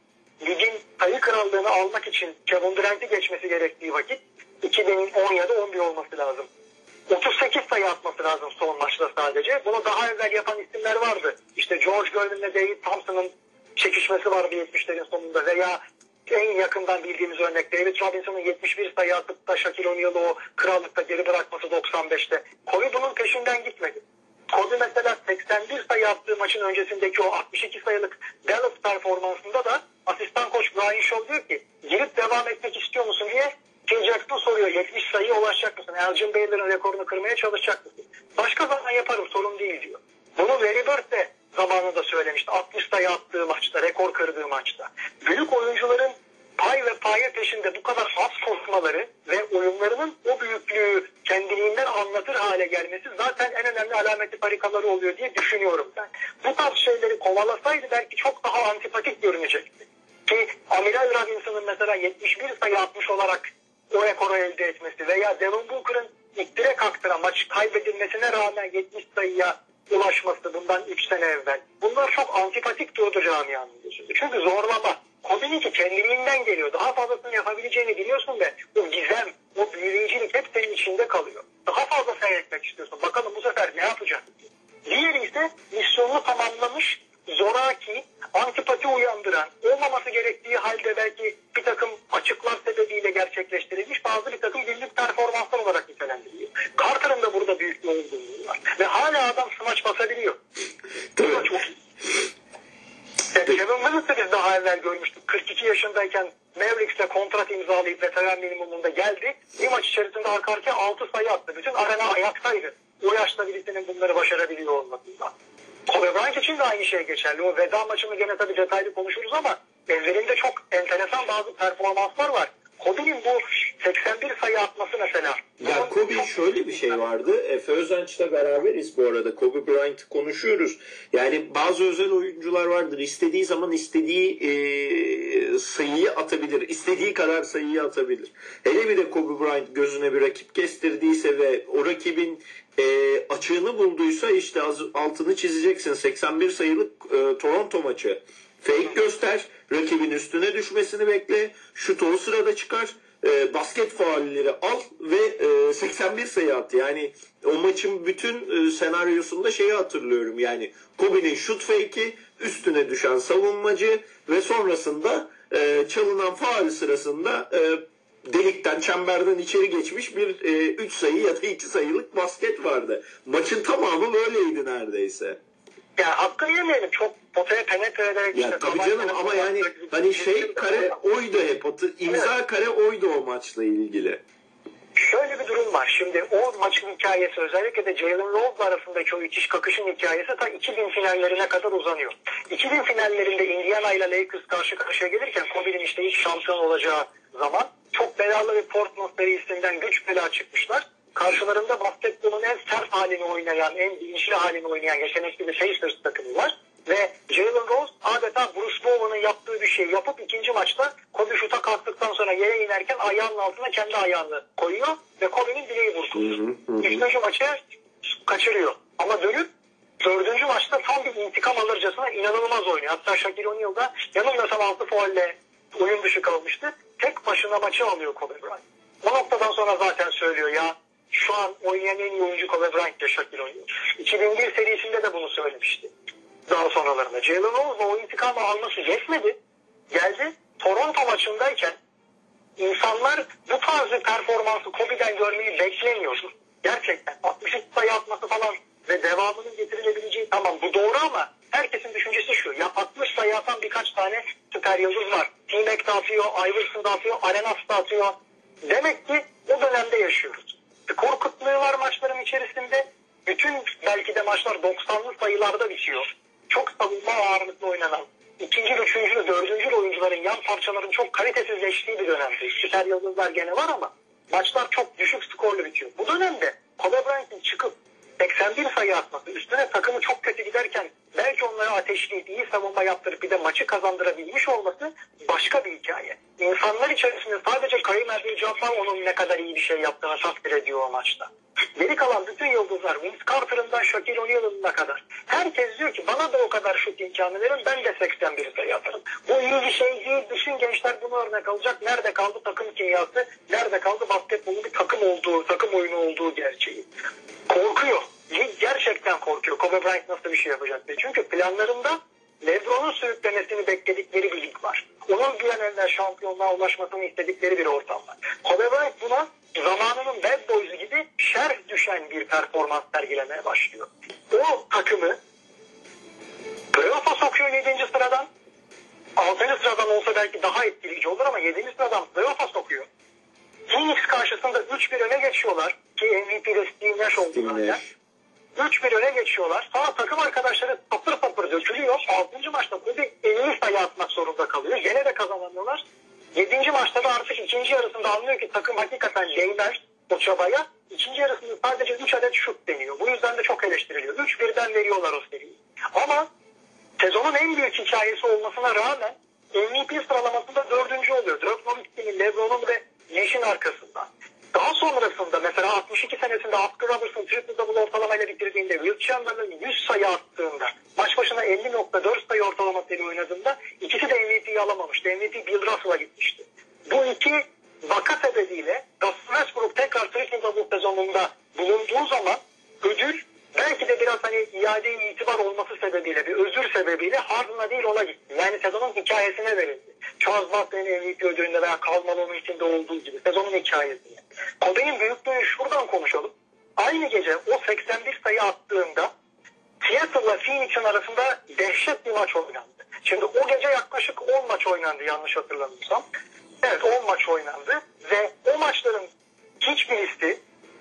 ligin sayı krallığını almak için Kevin Durant'i geçmesi gerektiği vakit 2010 ya da 11 olması lazım. 38 sayı atması lazım son maçta sadece. Bunu daha evvel yapan isimler vardı. İşte George Gervin'le David Thompson'ın çekişmesi vardı 70'lerin sonunda veya en yakından bildiğimiz örnek David Robinson'ın 71 sayı atıp da Shaquille O'Neal'ı o krallıkta geri bırakması 95'te. Kobe bunun peşinden gitmedi. Kobe mesela 81 sayı attığı maçın öncesindeki o 62 sayılık Dallas performansında da asistan koç Brian Shaw diyor ki girip devam etmek istiyor musun diye Phil Jackson soruyor 70 sayıya ulaşacak mısın? Elgin Baylor'ın rekorunu kırmaya çalışacak mısın? Başka zaman yaparım sorun değil diyor. Bunu Larry Bird de zamanında söylemişti. 60 sayı attığı maçta, rekor kırdığı maçta. Büyük oyuncuların pay ve paye peşinde bu kadar az koşmaları ve oyunlarının o büyüklüğü kendiliğinden anlatır hale gelmesi zaten en önemli alameti parikaları oluyor diye düşünüyorum ben. Bu tarz şeyleri kovalasaydı belki çok daha antipatik görünecekti. Ki Amiral Robinson'ın mesela 71 sayı atmış olarak o rekoru elde etmesi veya Devin Booker'ın ilk direk aktıra maç kaybedilmesine rağmen 70 sayıya ulaşması bundan 3 sene evvel. Bunlar çok antipatik durdu camianın gözünde. Çünkü zorlama. Kobe'ninki kendiliğinden geliyor. Daha fazlasını yapabileceğini biliyorsun ve o gizem, o büyüleyicilik hep senin içinde kalıyor. Daha fazla seyretmek istiyorsun. Bakalım bu sefer ne yapacak? Diğeri ise misyonunu tamamlamış, zoraki, antipati uyandıran, olmaması gerektiği halde belki bir takım açıklar sebebiyle gerçekleştirilmiş bazı bir takım günlük performanslar olarak nitelendiriliyor. Carter'ın da burada büyük bir olgunluğu var. Ve hala adam smaç basabiliyor. Tabii. çok Kevin Willis'i biz daha evvel görmüştük. 42 yaşındayken Mavericks'le kontrat imzalayıp veteran minimumunda geldi. Bir maç içerisinde arka arkaya 6 sayı attı. Bütün arena ayaktaydı. O yaşta birisinin bunları başarabiliyor olmasından. Kobe Bryant için de aynı şey geçerli. O veda maçını gene tabii detaylı konuşuruz ama evvelinde çok enteresan bazı performanslar var. Kobe'nin bu 81 sayı atması mesela. Ya Kobe şöyle bir şey vardı. Efe Özenç'le beraberiz bu arada. Kobe Bryant'ı konuşuyoruz. Yani bazı özel oyuncular vardır. İstediği zaman istediği e, sayıyı atabilir. İstediği kadar sayıyı atabilir. Hele bir de Kobe Bryant gözüne bir rakip kestirdiyse ve o rakibin e, açığını bulduysa işte altını çizeceksin. 81 sayılık e, Toronto maçı. Fake göster, rakibin üstüne düşmesini bekle, şutu o sırada çıkar, e, basket faulleri al ve e, 81 sayı at. Yani o maçın bütün e, senaryosunda şeyi hatırlıyorum. Yani Kobe'nin şut fake'i, üstüne düşen savunmacı ve sonrasında e, çalınan faal sırasında e, delikten, çemberden içeri geçmiş bir 3 sayı ya da 2 sayılık basket vardı. Maçın tamamı böyleydi neredeyse. Ya hakkı yemeyelim. Çok potaya penetre ederek Ya işte tabii canım ama yani hani şey kare oydu hep. imza kare oydu o maçla ilgili. Şöyle bir durum var. Şimdi o maçın hikayesi özellikle de Jalen Rose arasındaki o itiş kakışın hikayesi ta 2000 finallerine kadar uzanıyor. 2000 finallerinde Indiana ile Lakers karşı karşıya gelirken Kobe'nin işte ilk şampiyon olacağı zaman çok belalı bir Portland serisinden güç bela çıkmışlar. Karşılarında basketbolun en sert halini oynayan, en bilinçli halini oynayan yetenekli bir Pacers takımı var. Ve Jalen Rose adeta Bruce Bowen'ın yaptığı bir şey yapıp ikinci maçta Kobe şuta kalktıktan sonra yere inerken ayağının altına kendi ayağını koyuyor ve Kobe'nin bileği burkuluyor. Üçüncü maçı kaçırıyor. Ama dönüp dördüncü maçta tam bir intikam alırcasına inanılmaz oynuyor. Hatta Shaquille O'Neal da yanılmıyorsam altı faulle oyun dışı kalmıştı. Tek başına maçı alıyor Kobe Bryant. O noktadan sonra zaten söylüyor ya şu an oynayan en iyi oyuncu Kobe Bryant Shaquille O'Neal. 2001 serisinde de bunu söylemişti daha sonralarında. Jalen Rose o intikamı alması yetmedi. Geldi Toronto maçındayken insanlar bu tarz bir performansı Kobe'den görmeyi beklemiyordu. Gerçekten 63 sayı atması falan ve devamının getirilebileceği tamam bu doğru ama herkesin düşüncesi şu. Ya 60 sayı atan birkaç tane süper yıldız var. T-Mac da atıyor, Iverson da atıyor, Arenas da atıyor. Demek ki o dönemde yaşıyoruz. Skor kıtlığı var maçların içerisinde. Bütün belki de maçlar 90'lı sayılarda bitiyor çok savunma ağırlıklı oynanan ikinci, üçüncü, dördüncü oyuncuların yan parçaların çok kalitesizleştiği bir dönemde. Süper yıldızlar gene var ama maçlar çok düşük skorlu bitiyor. Bu dönemde Kobe Bryant'in çıkıp 81 sayı atması, üstüne takımı çok kötü giderken belki onları ateşleyip iyi savunma yaptırıp bir de maçı kazandırabilmiş olması başka bir hikaye. İnsanlar içerisinde sadece Karim Abdul-Jabbar onun ne kadar iyi bir şey yaptığını takdir ediyor o maçta. Geri kalan bütün yıldızlar Vince Carter'ından Shaquille O'Neal'ına kadar. Herkes diyor ki bana da o kadar şut imkanı verin ben de 81 sayı atarım. Bu iyi bir şey değil. Bütün gençler bunu örnek alacak. Nerede kaldı takım kimyası? Nerede kaldı basketbolun bir takım olduğu, takım oyunu olduğu gerçeği. Korkuyor. Gerçekten korkuyor. Kobe Bryant nasıl bir şey yapacak diye. Çünkü planlarında Lebron'un sürüklemesini bekledikleri bir lig var. Onun bir an şampiyonluğa ulaşmasını istedikleri bir ortam var. Kobe Bryant buna zamanının bad boys'u gibi şer düşen bir performans sergilemeye başlıyor. O takımı playoff'a sokuyor 7. sıradan. 6. sıradan olsa belki daha etkileyici olur ama 7. sıradan playoff'a sokuyor. Phoenix karşısında 3-1 öne geçiyorlar ki MVP'de Steve Nash olduğu halde. 3-1 öne geçiyorlar. Sonra takım arkadaşları papır papır dökülüyor. 6. maçta Kobe 50 sayı atmak zorunda kalıyor. Gene de kazanamıyorlar. 7. maçta da artık ikinci yarısında anlıyor ki takım hakikaten değmez o çabaya. İkinci yarısında sadece 3 adet şut deniyor. Bu yüzden de çok eleştiriliyor. 3-1'den veriyorlar o seriyi. Ama sezonun en büyük hikayesi olmasına rağmen MVP sıralamasında dördüncü oluyor. Dirk Nowitzki'nin, Lebron'un ve Nash'in arkasında. Daha sonrasında mesela 62 senesinde Oscar Robertson triple double ortalamayla bitirdiğinde Will Chamberlain 100 sayı attığında maç başına 50.4 sayı ortalamasıyla oynadığında ikisi de MVP'yi alamamıştı. MVP Bill Russell'a gitmişti. Bu iki vaka sebebiyle Russell Westbrook tekrar triple double sezonunda bulunduğu zaman ödül belki de biraz hani iade itibar olması sebebiyle bir özür sebebiyle Harden'a değil ona gitti. Yani sezonun hikayesine verildi. Charles Barkley'in MVP ödülünde veya Karl Malone'un içinde olduğu gibi sezonun hikayesine. Kobe'nin büyüklüğünü şuradan konuşalım. Aynı gece o 81 sayı attığında Seattle'la Phoenix'in arasında dehşet bir maç oynandı. Şimdi o gece yaklaşık 10 maç oynandı yanlış hatırlamıyorsam. Evet 10 maç oynandı ve o maçların hiçbirisi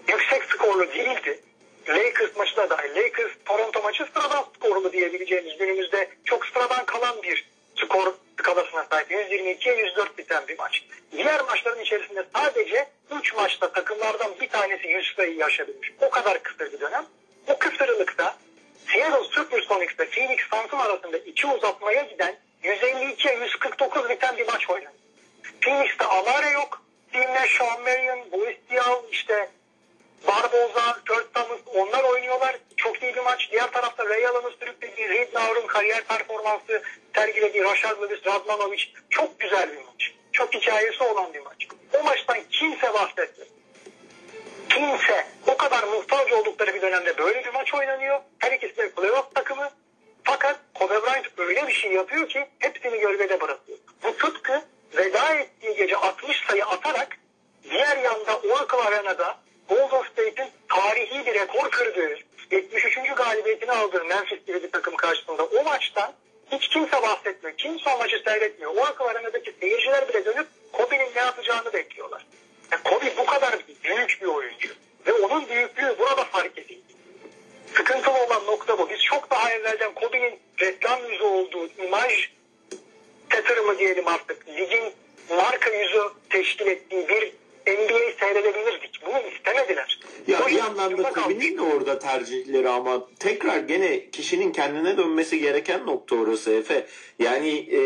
yüksek skorlu değildi. Lakers maçı da. Lakers Toronto maçı sıradan skorlu diyebileceğimiz günümüzde çok sıradan kalan bir skor skalasına sahip. 122'ye 104 biten bir maç. Diğer maçların içerisinde sadece 3 maçta takımlardan bir tanesi 100 sayı yaşabilmiş. O kadar kısa bir dönem. O kısırlıkta Seattle Supersonics ile Phoenix Suns'ın arasında iki uzatmaya giden 152'ye 149 biten bir maç oynandı. Phoenix'te Amare yok. Nash, Sean Marion, Boris Diaw, işte Barboza, Kurt Thomas onlar oynuyorlar. Çok iyi bir maç. Diğer tarafta Ray Allen'ın sürüklediği Reed Naur'un kariyer performansı sergilediği Rashard Lewis, Radmanovic çok güzel bir maç. Çok hikayesi olan bir maç. O maçtan kimse bahsetti. Kimse. O kadar muhtaç oldukları bir dönemde böyle bir maç oynanıyor. Her ikisi de playoff takımı. Fakat Kobe Bryant öyle bir şey yapıyor ki hepsini gölgede bırakıyor. bu tıpkı veda ettiği gece 60 sayı atarak diğer yanda Oracle Arena'da Golden State'in tarihi bir rekor kırdığı 73. galibiyetini aldığı Memphis gibi bir takım karşısında o maçtan hiç kimse bahsetmiyor. Kimse o maçı seyretmiyor. Oracle Arena'daki seyirciler bile dönüp Kobe'nin ne yapacağını bekliyorlar. Yani Kobe bu kadar büyük bir oyuncu. Ve onun büyüklüğü burada fark edildi. Sıkıntılı olan nokta bu. Biz çok daha evvelden Kobe'nin reklam yüzü olduğu imaj yatırımı diyelim artık ligin marka yüzü teşkil ettiği bir NBA seyredebilirdik. Bunu istemediler. Ya bir yandan da. Kobe'nin de orada tercihleri ama tekrar gene kişinin kendine dönmesi gereken nokta orası Efe. Yani e,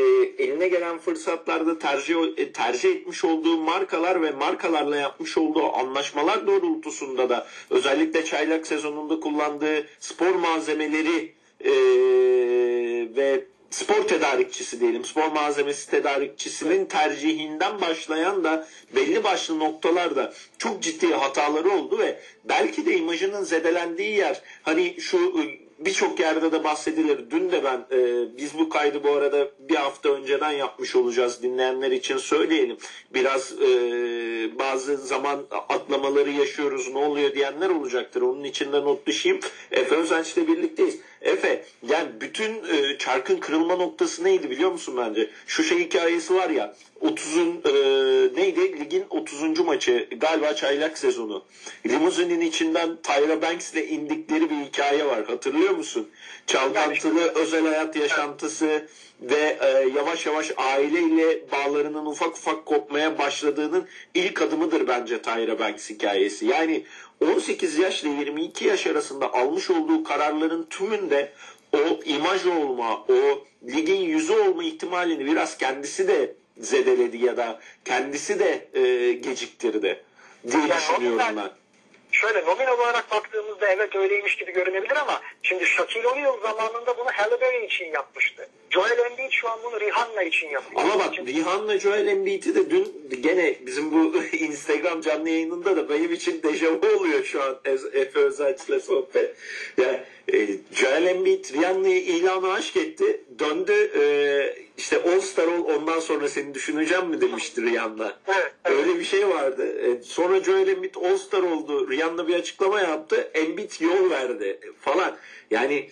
eline gelen fırsatlarda tercih e, tercih etmiş olduğu markalar ve markalarla yapmış olduğu anlaşmalar doğrultusunda da özellikle çaylak sezonunda kullandığı spor malzemeleri e, ve spor tedarikçisi diyelim, spor malzemesi tedarikçisinin tercihinden başlayan da belli başlı noktalarda çok ciddi hataları oldu ve belki de imajının zedelendiği yer hani şu e, birçok yerde de bahsedilir. Dün de ben e, biz bu kaydı bu arada bir hafta önceden yapmış olacağız dinleyenler için söyleyelim. Biraz e, bazı zaman atlamaları yaşıyoruz ne oluyor diyenler olacaktır. Onun için de not düşeyim. Efe Özenç'le birlikteyiz. Efe yani bütün e, çarkın kırılma noktası neydi biliyor musun bence? Şu şey hikayesi var ya 30'un e, neydi? Ligin 30. maçı galiba çaylak sezonu. Limuzinin içinden Tyra Banks'le indikleri bir hikaye var. Hatırlıyor musun? Çalkantılı özel hayat yaşantısı ve e, yavaş yavaş aileyle bağlarının ufak ufak kopmaya başladığının ilk adımıdır bence Tyra Banks hikayesi. Yani 18 yaş ile 22 yaş arasında almış olduğu kararların tümünde o imaj olma, o ligin yüzü olma ihtimalini biraz kendisi de zedeledi ya da kendisi de e, geciktirdi diye Yani düşünüyorum ben. Şöyle nominal olarak baktığımızda evet öyleymiş gibi görünebilir ama şimdi Shaquille O'Neal zamanında bunu Halle Berry için yapmıştı. Joel Embiid şu an bunu Rihanna için yapıyor. Ama bak Şimdi- Rihanna Joel Embiid'i de dün gene bizim bu Instagram canlı yayınında da benim için dejavu oluyor şu an Efe Özelç'le sohbet. Yani e, Joel Embiid Rihanna'yı ilanı aşk etti. Döndü e, işte All Star ol ondan sonra seni düşüneceğim mi demişti Rihanna. Evet, evet. Öyle bir şey vardı. E, sonra Joel Embiid All Star oldu. Rihanna bir açıklama yaptı. Embiid yol verdi falan. Yani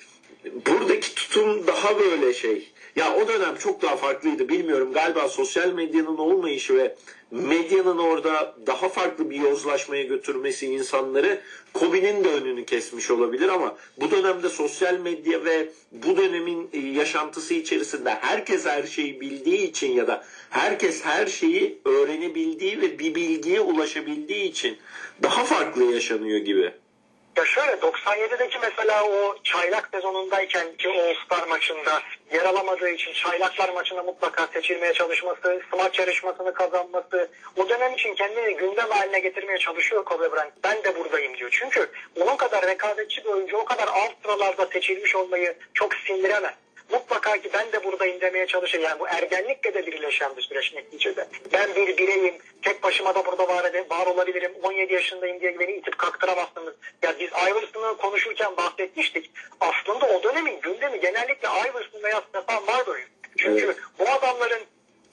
buradaki tutum daha böyle şey. Ya o dönem çok daha farklıydı bilmiyorum. Galiba sosyal medyanın olmayışı ve medyanın orada daha farklı bir yozlaşmaya götürmesi insanları Kobe'nin de önünü kesmiş olabilir ama bu dönemde sosyal medya ve bu dönemin e, yaşantısı içerisinde herkes her şeyi bildiği için ya da herkes her şeyi öğrenebildiği ve bir bilgiye ulaşabildiği için daha farklı yaşanıyor gibi. Ya şöyle 97'deki mesela o çaylak sezonundayken ki All Star maçında yer alamadığı için çaylaklar maçına mutlaka seçilmeye çalışması, smaç yarışmasını kazanması o dönem için kendini gündem haline getirmeye çalışıyor Kobe Bryant. Ben de buradayım diyor. Çünkü onun kadar rekabetçi bir oyuncu o kadar alt sıralarda seçilmiş olmayı çok sindiremez. Mutlaka ki ben de buradayım demeye çalışır. Yani bu ergenlikle de birleşen bir süreç neticede. Ben bir bireyim, tek başıma da burada var, ede- var olabilirim, 17 yaşındayım diye beni itip kaktıramazsınız. Ya biz Iverson'ı konuşurken bahsetmiştik. Aslında o dönemin gündemi genellikle Iverson veya Stefan Marbury. Çünkü Evet. bu adamların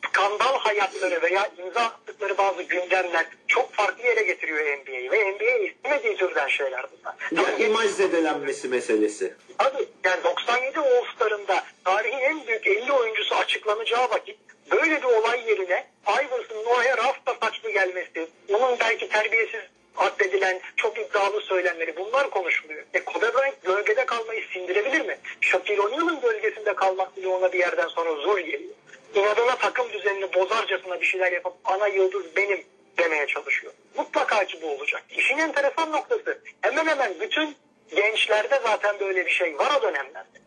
skandal hayatları veya imza attıkları bazı gündemler çok farklı yere getiriyor NBA'yi ve NBA istemediği türden şeyler bunlar. Ya Tabii imaj zedelenmesi meselesi. Abi yani 97 All-Star'ında tarihin en büyük 50 oyuncusu açıklanacağı vakit böyle bir olay yerine Iverson'un oraya rafta saçlı gelmesi, onun belki terbiyesiz addedilen çok iddialı söylemleri bunlar konuşuluyor. E Kobe Bryant gölgede kalmayı sindirebilir mi? Shaquille O'Neal'ın gölgesinde kalmak bile ona bir yerden sonra zor geliyor. İnadına takım düzenini bozarcasına bir şeyler yapıp ana yıldız benim demeye çalışıyor. Mutlaka ki bu olacak. İşin enteresan noktası hemen hemen bütün gençlerde zaten böyle bir şey var o dönemlerde.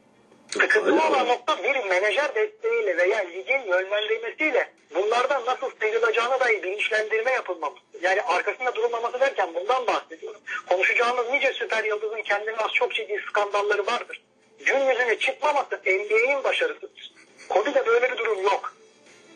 Sıkıntılı olan nokta bir menajer desteğiyle veya ligin yönlendirmesiyle bunlardan nasıl sıyrılacağına dair bilinçlendirme yapılmaması. Yani arkasında durulmaması derken bundan bahsediyorum. Konuşacağımız nice süper yıldızın kendine az çok ciddi skandalları vardır. Gün yüzüne çıkmaması NBA'in başarısıdır. Kobe'de böyle bir durum yok.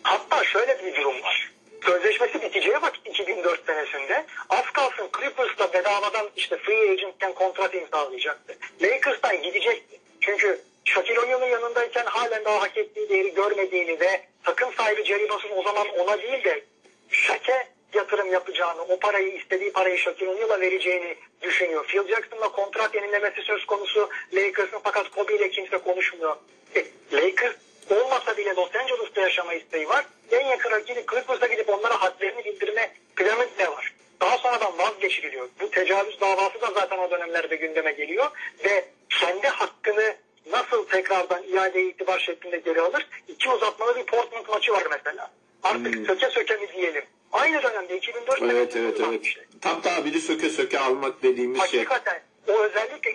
Hatta şöyle bir durum var. Sözleşmesi biteceği vakit 2004 senesinde az kalsın Clippers'la bedavadan işte free agent'ken kontrat imzalayacaktı. Lakers'tan gidecekti. Çünkü Shaquille O'Neal'ın yanındayken halen daha hak ettiği değeri görmediğini ve takım sahibi Jerry Buss'un o zaman ona değil de Shaq'e yatırım yapacağını, o parayı istediği parayı Shaquille O'Neal'a vereceğini düşünüyor. Phil Jackson'la kontrat yenilemesi söz konusu Lakers'ın fakat Kobe ile kimse konuşmuyor. E, Lakers olmasa bile Los Angeles'ta yaşama isteği var. En yakın rakibi Clippers'a gidip onlara hadlerini bildirme planı de var. Daha sonradan vazgeçiriliyor. Bu tecavüz davası da zaten o dönemlerde gündeme geliyor ve kendi hakkını nasıl tekrardan iade itibar şeklinde geri alır? İki uzatmalı bir Portland maçı var mesela. Artık Hmm. söke söke mi diyelim? Aynı dönemde 2004 Evet evet evet. şey. Tam tabiri söke söke almak dediğimiz şey. Hakikaten o özellikle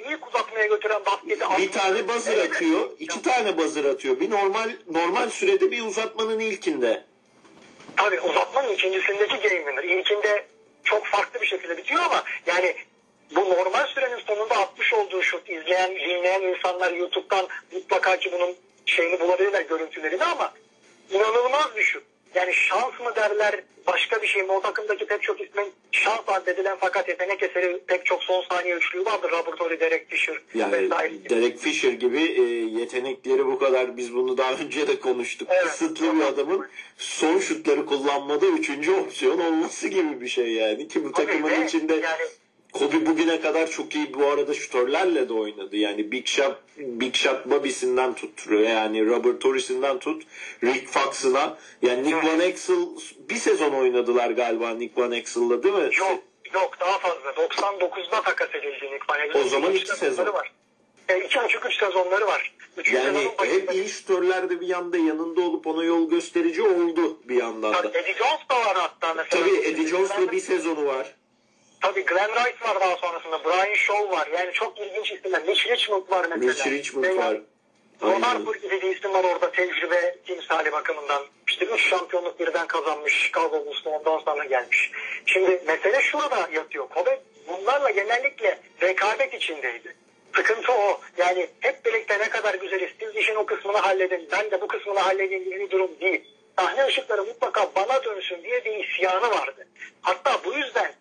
uzatmaya götüren basketi Bir tane buzzer Evet. atıyor, iki tane buzzer atıyor. Bir normal normal sürede bir uzatmanın ilkinde. Tabii uzatmanın ikincisindeki game winner. İlkinde çok farklı bir şekilde bitiyor ama yani bu normal sürenin sonunda atmış olduğu şut izleyen, dinleyen insanlar YouTube'dan mutlaka ki bunun şeyini bulabilirler görüntülerini ama inanılmaz bir şut. Yani şans mı derler başka bir şey mi? O takımdaki pek çok ismin şans addedilen fakat yetenek eseri pek çok son saniye üçlüğü vardır. Robert Derek Fisher Yani vesaire. Derek Fisher gibi e, yetenekleri bu kadar biz bunu daha önce de konuştuk. Evet. Kısıtlı bir adamın son şutları kullanmada üçüncü opsiyon olması gibi bir şey yani. Ki bu takımın ve içinde yani Kobe bugüne kadar çok iyi bu arada şutörlerle de oynadı. Yani Big Shot, Big Shot Bobby'sinden tut. Yani Robert Torres'inden tut. Rick Fox'ına. Yani Nick Van Exel bir sezon oynadılar galiba Nick Van Exel'la değil mi? Yok yok daha fazla. 99'da takas edildi Nick Van Exel. O zaman iki sezon. var. E, iki buçuk üç sezonları var. Üçüncü Yani hep iyi şutörler de bir yanda yanında olup ona yol gösterici oldu bir yandan Tabii da. Eddie Jones da var hatta mesela. Tabii Eddie Jones'la bir sezonu var. Tabii Glenn Rice var daha sonrasında. Brian Shaw var. Yani çok ilginç isimler. Mitch Richmond var mesela. Rich Richmond Veya var. Ron Aynen. Harper gibi bir isim var orada tecrübe timsali bakımından. İşte üç şampiyonluk birden kazanmış. Chicago Bulls'ta ondan sonra gelmiş. Şimdi mesele şurada yatıyor. Kobe bunlarla genellikle rekabet içindeydi. Sıkıntı o. Yani hep birlikte ne kadar güzeliz. Siz işin o kısmını halledin. Ben de bu kısmını halledeyim gibi bir durum değil. Sahne ışıkları mutlaka bana dönsün diye bir isyanı vardı. Hatta bu yüzden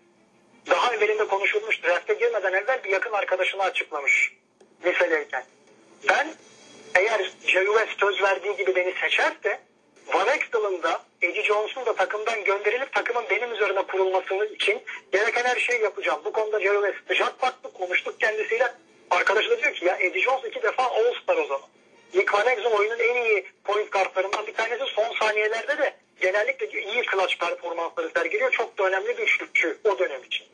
daha evvelinde konuşulmuş drafte girmeden evvel bir yakın arkadaşını açıklamış lisedeyken. Ben eğer West söz verdiği gibi beni seçerse Van Exel'ın da Eddie Jones'un da takımdan gönderilip takımın benim üzerine kurulması için gereken her şeyi yapacağım. Bu konuda West sıcak baktı konuştuk kendisiyle. Arkadaşı da diyor ki ya Eddie Jones iki defa All-Star o zaman. Nick Van Exel oyunun en iyi point kartlarından bir tanesi son saniyelerde de genellikle iyi clutch performansları sergiliyor. Çok da önemli bir üçlükçü o dönem için.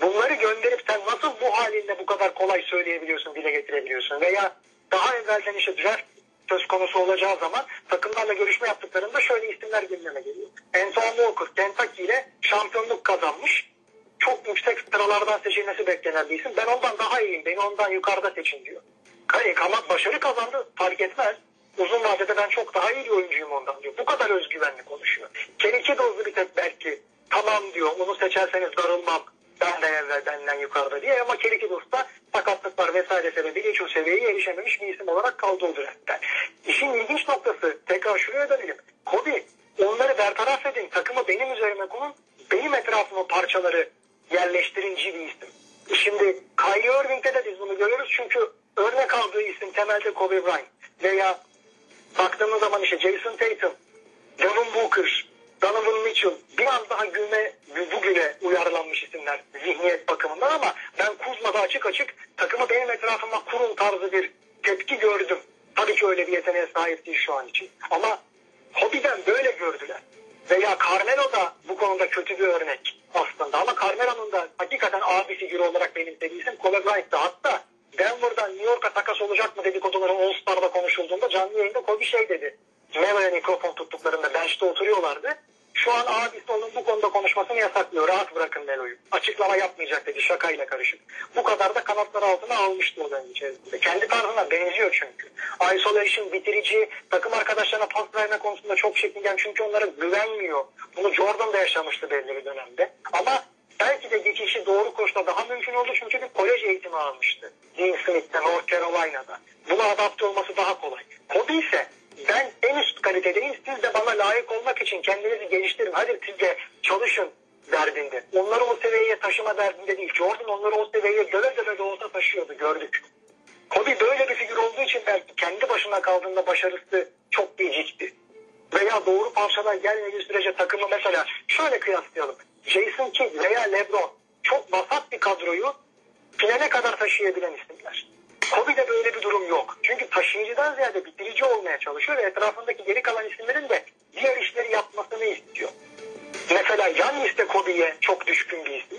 Bunları gönderip sen nasıl bu halinde bu kadar kolay söyleyebiliyorsun, dile getirebiliyorsun? Veya daha evvelden işte draft söz konusu olacağı zaman takımlarla görüşme yaptıklarında şöyle isimler gündeme geliyor. Antoine Walker, Kentucky ile şampiyonluk kazanmış. Çok yüksek sıralardan seçilmesi beklenen bir isim. Ben ondan daha iyiyim, beni ondan yukarıda seçin diyor. Kale Kamat başarı kazandı, fark etmez. Uzun vadede ben çok daha iyi bir oyuncuyum ondan diyor. Bu kadar özgüvenli konuşuyor. Keniki dozlu bir tek belki tamam diyor onu seçerseniz darılmam. Ben de evvel benden yukarıda diye ama Keriki Dost'ta sakatlıklar vesaire sebebiyle hiç o seviyeye erişememiş bir isim olarak kaldı o draft'ten. İşin ilginç noktası tekrar şuraya dönelim. Kobe onları bertaraf edin takımı benim üzerime konun benim etrafıma parçaları yerleştirinci bir isim. Şimdi Kyrie Irving'de de biz bunu görüyoruz çünkü örnek aldığı isim temelde Kobe Bryant veya baktığımız zaman işte Jason Tatum, Devin Booker, Donovan Mitchell biraz daha güne, bugüne uyarlanmış isimler zihniyet bakımından ama ben Kuzma'da açık açık takımı benim etrafıma kurun tarzı bir tepki gördüm. Tabii ki öyle bir yeteneğe sahip değil şu an için. Ama hobiden böyle gördüler. Veya Carmelo da bu konuda kötü bir örnek aslında. Ama Carmelo'nun da hakikaten abi figürü olarak benimsediği isim Kobe Bryant'tı. Hatta Denver'dan New York'a takas olacak mı dedikoduları All Star'da konuşulduğunda canlı yayında Kobe şey dedi. Melo'ya mikrofon tuttuklarında bench'te oturuyorlardı. Şu an abisi onun bu konuda konuşmasını yasaklıyor. Rahat bırakın Melo'yu. Açıklama yapmayacak dedi şakayla karışık. Bu kadar da kanatları altına almıştı o dönem içerisinde. Kendi tarzına benziyor çünkü. Isolation, bitirici, takım arkadaşlarına pas verme konusunda çok çekingen çünkü onlara güvenmiyor. Bunu Jordan da yaşamıştı belli bir dönemde. Ama belki de geçişi doğru koşula daha mümkün oldu çünkü bir kolej eğitimi almıştı. Dean Smith'te, North Carolina'da. Buna adapte olması daha kolay. Kobe ise ben en üst kalitedeyim siz de bana layık olmak için kendinizi geliştirin. Hadi siz de çalışın derdinde. Onları o seviyeye taşıma derdinde değil. Jordan onları o seviyeye döve döve de olsa taşıyordu gördük. Kobe böyle bir figür olduğu için belki kendi başına kaldığında başarısı çok gecikti. veya doğru parçalar gelmediği sürece takımı mesela şöyle kıyaslayalım. Jason Kidd veya LeBron çok vasat bir kadroyu finale kadar taşıyabilen isimler. Kobe'de böyle bir durum yok. Çünkü taşıyıcıdan ziyade bitirici olmaya çalışıyor ve etrafındaki geri kalan isimlerin de diğer işleri yapmasını istiyor. Mesela Yannis de Kobe'ye çok düşkün bir isim.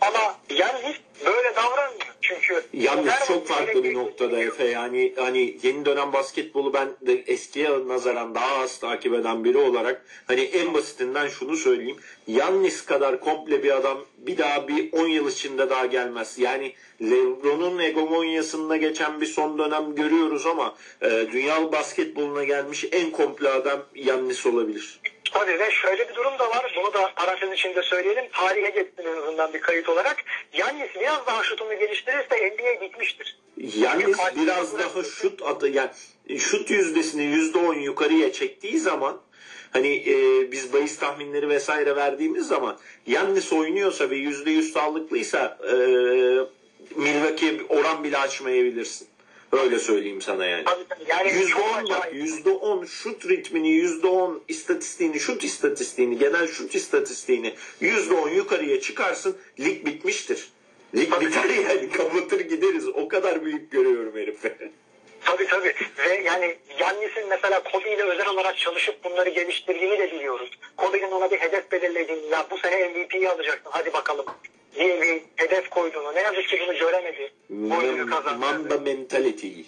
Ama Yannis böyle davranmıyor. Çünkü her çok farklı bir noktada Efe. Yani hani yeni dönem basketbolu ben de eskiye nazaran daha az takip eden biri olarak hani en basitinden şunu söyleyeyim. Yannis kadar komple bir adam bir daha bir 10 yıl içinde daha gelmez. Yani LeBron'un hegemonyasında geçen bir son dönem görüyoruz ama e, dünya basketboluna gelmiş en komple adam Yannis olabilir. Tabii ve şöyle bir durum da var. Bunu da parantez içinde söyleyelim. Tarihe geçsin en azından bir kayıt olarak. Yannis biraz daha şutunu geliştirirse NBA bitmiştir. Yannis biraz daha şut atı yani şut yüzdesini yüzde on yukarıya çektiği zaman hani e, biz bahis tahminleri vesaire verdiğimiz zaman Yannis oynuyorsa ve yüzde yüz sağlıklıysa e, Milwaukee'ye bir oran bile açmayabilirsin. Öyle söyleyeyim sana yani. Yani Yüzde çok on bak acayip. yüzde on şut ritmini yüzde on istatistiğini şut istatistiğini genel şut istatistiğini yüzde on yukarıya çıkarsın lig bitmiştir. Lig biter yani kapatır gideriz o kadar büyük görüyorum herifi. Tabii tabii. Ve yani Yannis'in mesela Kobe ile özel olarak çalışıp bunları geliştirdiğini de biliyoruz. Kobe'nin ona bir hedef belirlediğini, ya bu sene MVP'yi alacaksın hadi bakalım diye bir hedef koyduğunu. Ne yazık ki bunu göremedi. Bu ödülü kazandı. Mamba mentality.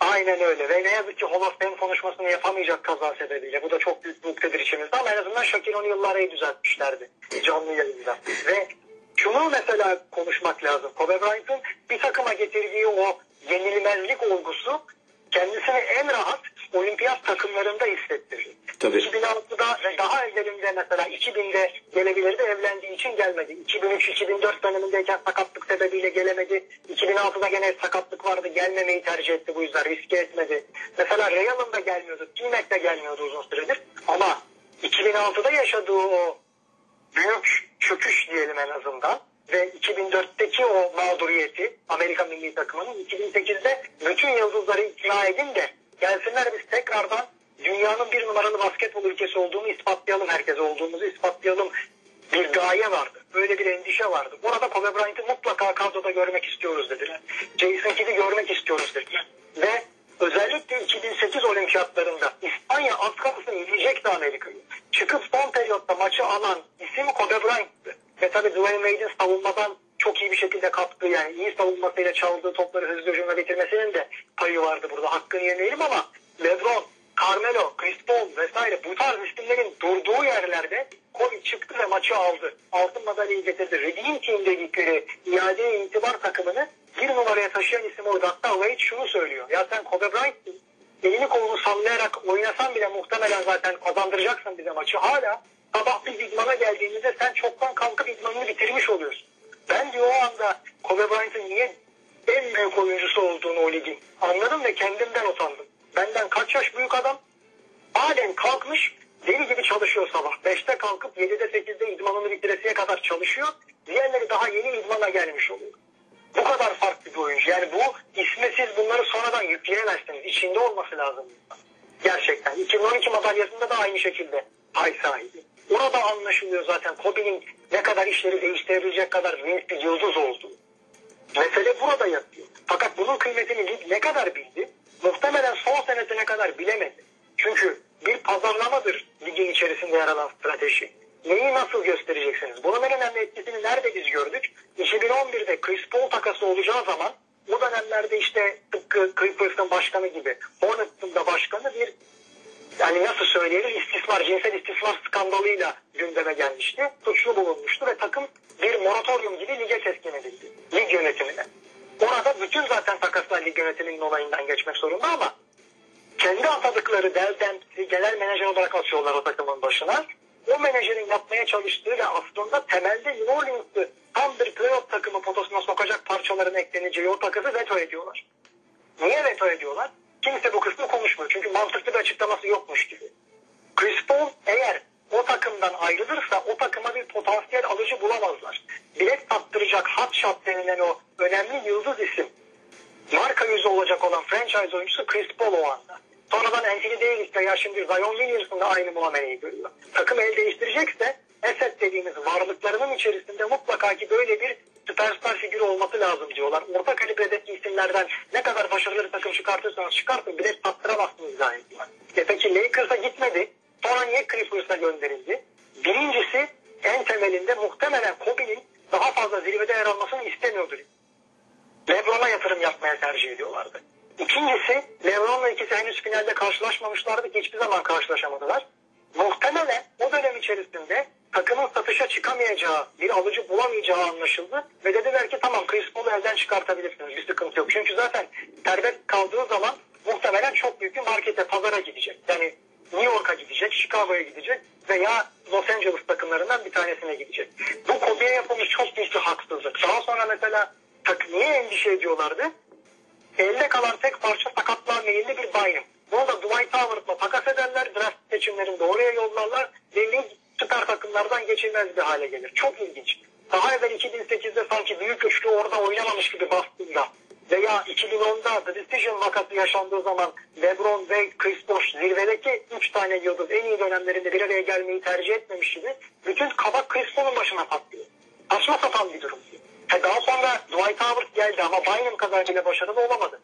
Aynen öyle ve ne yazık ki Hall of Fame konuşmasını yapamayacak kaza sebebiyle. Bu da çok büyük bir ukdedir içimizde ama en azından Shaquille O'Neal'la arayı düzeltmişlerdi canlı yayında. Ve şunu mesela konuşmak lazım. Kobe Bryant'ın bir takıma getirdiği o yenilmezlik olgusu kendisini en rahat olimpiyat takımlarında hissettirdi. Tabii. 2006'da ve daha evvelinde mesela 2000'de gelebilirdi evlendiği için gelmedi. 2003-2004 dönemindeyken sakatlık sebebiyle gelemedi. 2006'da gene sakatlık vardı gelmemeyi tercih etti bu yüzden riske etmedi. Mesela Real'ın da gelmiyordu. T-Mac de gelmiyordu uzun süredir. Ama 2006'da yaşadığı o büyük çöküş diyelim en azından ve 2004'teki o mağduriyeti Amerika milli takımının 2008'de bütün yıldızları ikna edin de gelsinler biz tekrardan dünyanın bir numaralı basketbol ülkesi olduğunu ispatlayalım herkese olduğumuzu ispatlayalım bir gaye vardı. Böyle bir endişe vardı. Burada Kobe Bryant'ı mutlaka kadroda görmek istiyoruz dediler. Jason Kidd'i görmek istiyoruz dediler. Ve özellikle 2008 olimpiyatlarında İspanya az kalsın yiyecekti Amerika'yı. Çıkıp son periyotta maçı alan isim Kobe Bryant'tı. Ve tabii Dwayne Wade'in savunmadan çok iyi bir şekilde katkı yani iyi savunmasıyla çaldığı topları hızlı hücumla getirmesinin de payı vardı burada. Hakkını yemeyelim ama LeBron, Carmelo, Chris Paul vesaire bu tarz isimlerin durduğu yerlerde Kobe çıktı ve maçı aldı. Altın madalyayı getirdi. Redeem Team dedikleri iadeye itibar takımını bir numaraya taşıyan isim orada. Hatta Wade şunu söylüyor. Ya sen Kobe Bryant'sin. Elini kolunu sallayarak oynasan bile muhtemelen zaten kazandıracaksın bize maçı. Hala sabah biz idmana geldiğimizde sen çoktan kalkıp idmanını bitirmiş oluyorsun. Ben diyor o anda Kobe Bryant'ın niye en büyük oyuncusu olduğunu o ligin anladım ve kendimden utandım. Benden kaç yaş büyük adam halen kalkmış deli gibi çalışıyor sabah. 5'te kalkıp 7'de 8'de idmanını bitiresiye kadar çalışıyor. Diğerleri daha yeni idmana gelmiş oluyor. Bu kadar farklı bir oyuncu. Yani bu isme siz bunları sonradan yükleyemezsiniz. İçinde olması lazım. Gerçekten. 2012 madalyasında da aynı şekilde pay sahibi. Orada anlaşılıyor zaten Kobe'nin ne kadar işleri değiştirebilecek kadar büyük bir yıldız olduğu. Mesele burada yatıyor. Fakat bunun kıymetini ne kadar bildi? Muhtemelen son senesine kadar bilemedi. Çünkü bir pazarlamadır ligin içerisinde yer alan strateji. Neyi nasıl göstereceksiniz? Bunun en önemli etkisini nerede biz gördük? 2011'de Chris Paul takası olacağı zaman bu dönemlerde işte tıpkı Clippers'ın başkanı gibi Hornets'ın da başkanı bir yani nasıl söyleyelim istismar, cinsel istismar skandalıyla gündeme gelmişti. Suçlu bulunmuştu ve takım bir moratorium gibi lige teslim edildi. Lig yönetimine. Orada bütün zaten takaslar lig yönetiminin olayından geçmek zorunda ama kendi atadıkları Delden genel menajer olarak atıyorlar o takımın başına. O menajerin yapmaya çalıştığı ve aslında temelde New Orleans'ı tam bir playoff takımı potosuna sokacak parçaların ekleneceği o takımı veto ediyorlar. Niye veto ediyorlar? Kimse bu kısmı konuşmuyor. Çünkü mantıklı bir açıklaması yokmuş gibi. Chris Paul eğer o takımdan ayrılırsa o takıma bir potansiyel alıcı bulamazlar. Bilet sattıracak hot shot denilen o önemli yıldız isim marka yüzü olacak olan franchise oyuncusu Chris Paul o anda. Sonradan Anthony Davis'le ya şimdi Zion Williamson da aynı muameleyi görüyor. Takım el değiştirecekse Esed dediğimiz varlıklarının içerisinde mutlaka ki böyle bir süperstar figürü olması lazım diyorlar. Orta kalibredeki isimlerden ne kadar başarılı bir takım çıkartırsanız çıkartın bile tattıramazsınız gayet. E peki Lakers'a gitmedi. Sonra niye Clippers'a gönderildi? Birincisi en temelinde muhtemelen Kobe'nin daha fazla zirvede yer almasını istemiyordur. Lebron'a yatırım yapmaya tercih ediyorlardı. İkincisi Lebron'la ikisi henüz finalde karşılaşmamışlardı ki hiçbir zaman karşılaşamadılar. Muhtemelen o dönem içerisinde takımın satışa çıkamayacağı, bir alıcı bulamayacağı anlaşıldı. Ve dediler ki tamam Chris Paul'u elden çıkartabilirsiniz bir sıkıntı yok. Çünkü zaten serbest kaldığı zaman muhtemelen çok büyük bir markete, pazara gidecek. Yani New York'a gidecek, Chicago'ya gidecek veya Los Angeles takımlarından bir tanesine gidecek. Bu Kobe'ye yapılmış çok büyük bir haksızlık. Daha sonra mesela tak, niye endişe ediyorlardı? Elde kalan tek parça sakatlığa meyilli bir Bynum. Bunu da Dwight Howard'la takas ederler. Draft seçimlerinde oraya yollarlar. Ve lig süper takımlardan geçilmez bir hale gelir. Çok ilginç. Daha evvel 2008'de sanki büyük üçlü orada oynamamış gibi bastığında veya 2010'da The Decision vakası yaşandığı zaman LeBron ve Chris Bosh zirvedeki 3 tane yıldız en iyi dönemlerinde bir araya gelmeyi tercih etmemiş gibi bütün kabak Chris Paul'un başına patlıyor. Saçma sapan bir durum. E daha sonra Dwight Howard geldi ama Bynum bile başarılı olamadı.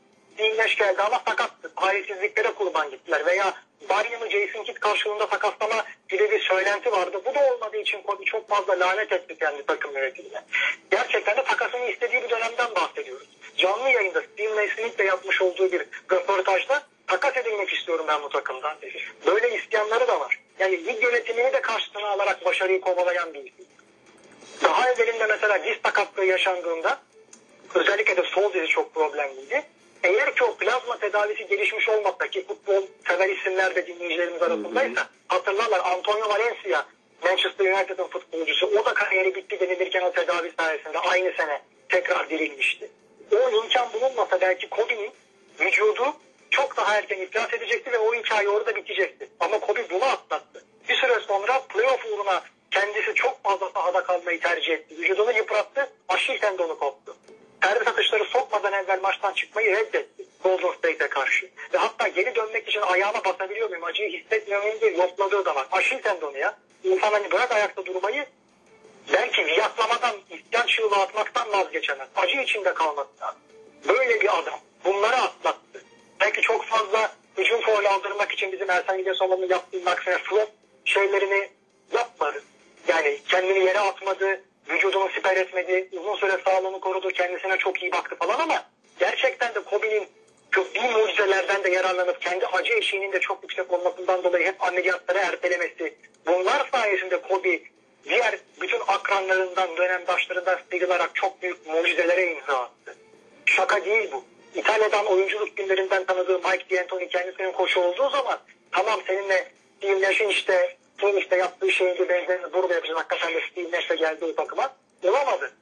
Nash geldi ama sakattı. Talihsizliklere kurban gittiler. Veya Bynum'u Jason Kidd karşılığında sakatlama gibi bir söylenti vardı. Bu da olmadığı için Kobe çok fazla lanet etti kendi takım yönetimine. Gerçekten de takasını istediği bir dönemden bahsediyoruz. Canlı yayında Steve Naismith'le yapmış olduğu bir röportajda takas edilmek istiyorum ben bu takımdan. Böyle isyanları da var. Yani lig yönetimini de karşısına alarak başarıyı kovalayan bir isim. Daha evvelinde mesela diz sakatlığı yaşandığında özellikle de sol dizi çok problemliydi. Eğer ki o plazma tedavisi gelişmiş olmasa ki futbol sever isimler de dinleyicilerimiz arasındaysa hatırlarlar Antonio Valencia Manchester United'ın futbolcusu o da kariyeri bitti denilirken o tedavi sayesinde aynı sene tekrar dirilmişti. O imkan bulunmasa belki Kobe'nin vücudu çok daha erken iflas edecekti ve o hikaye orada bitecekti. Ama Kobe bunu atlattı. Bir süre sonra playoff uğruna kendisi çok fazla sahada kalmayı tercih etti. Vücudunu yıprattı, Aşil tendonu koptu. Serbest atışları sokmadan evvel maçtan çıkmayı reddetti Golden State'e karşı. Ve hatta geri dönmek için ayağına basabiliyor muyum, acıyı hissetmiyor muyum diye yokladığı zaman. Aşil tendonu ya. İnsan hani bırak ayakta durmayı belki viyaklamadan, isyan çığlığı atmaktan vazgeçemez. Acı içinde kalmaktan. Böyle bir adam. Bunları atlattı. Belki çok fazla hücum foul aldırmak için bizim Ersan İlyasoğlu'nun yaptığı aksine flop şeylerini yapmadı. Yani kendini yere atmadı, vücudunu siper etmedi, uzun süre sağlığını korudu, kendisine çok iyi baktı falan ama gerçekten de Kobe'nin çok iyi mucizelerden de yararlanıp kendi acı eşiğinin de çok yüksek olmasından dolayı hep ameliyatları ertelemesi. Bunlar sayesinde Kobe diğer bütün akranlarından, dönemdaşlarından sıyrılarak çok büyük mucizelere imza attı. Şaka değil bu. İtalya'dan oyunculuk günlerinden tanıdığı Mike D'Antoni kendisinin koşu olduğu zaman tamam seninle Nash'in işte İşte yaptığı şeyin bir benzerini burada yapacağız. Hakikaten de Steve Nash'le geldi o takıma. Olamadı.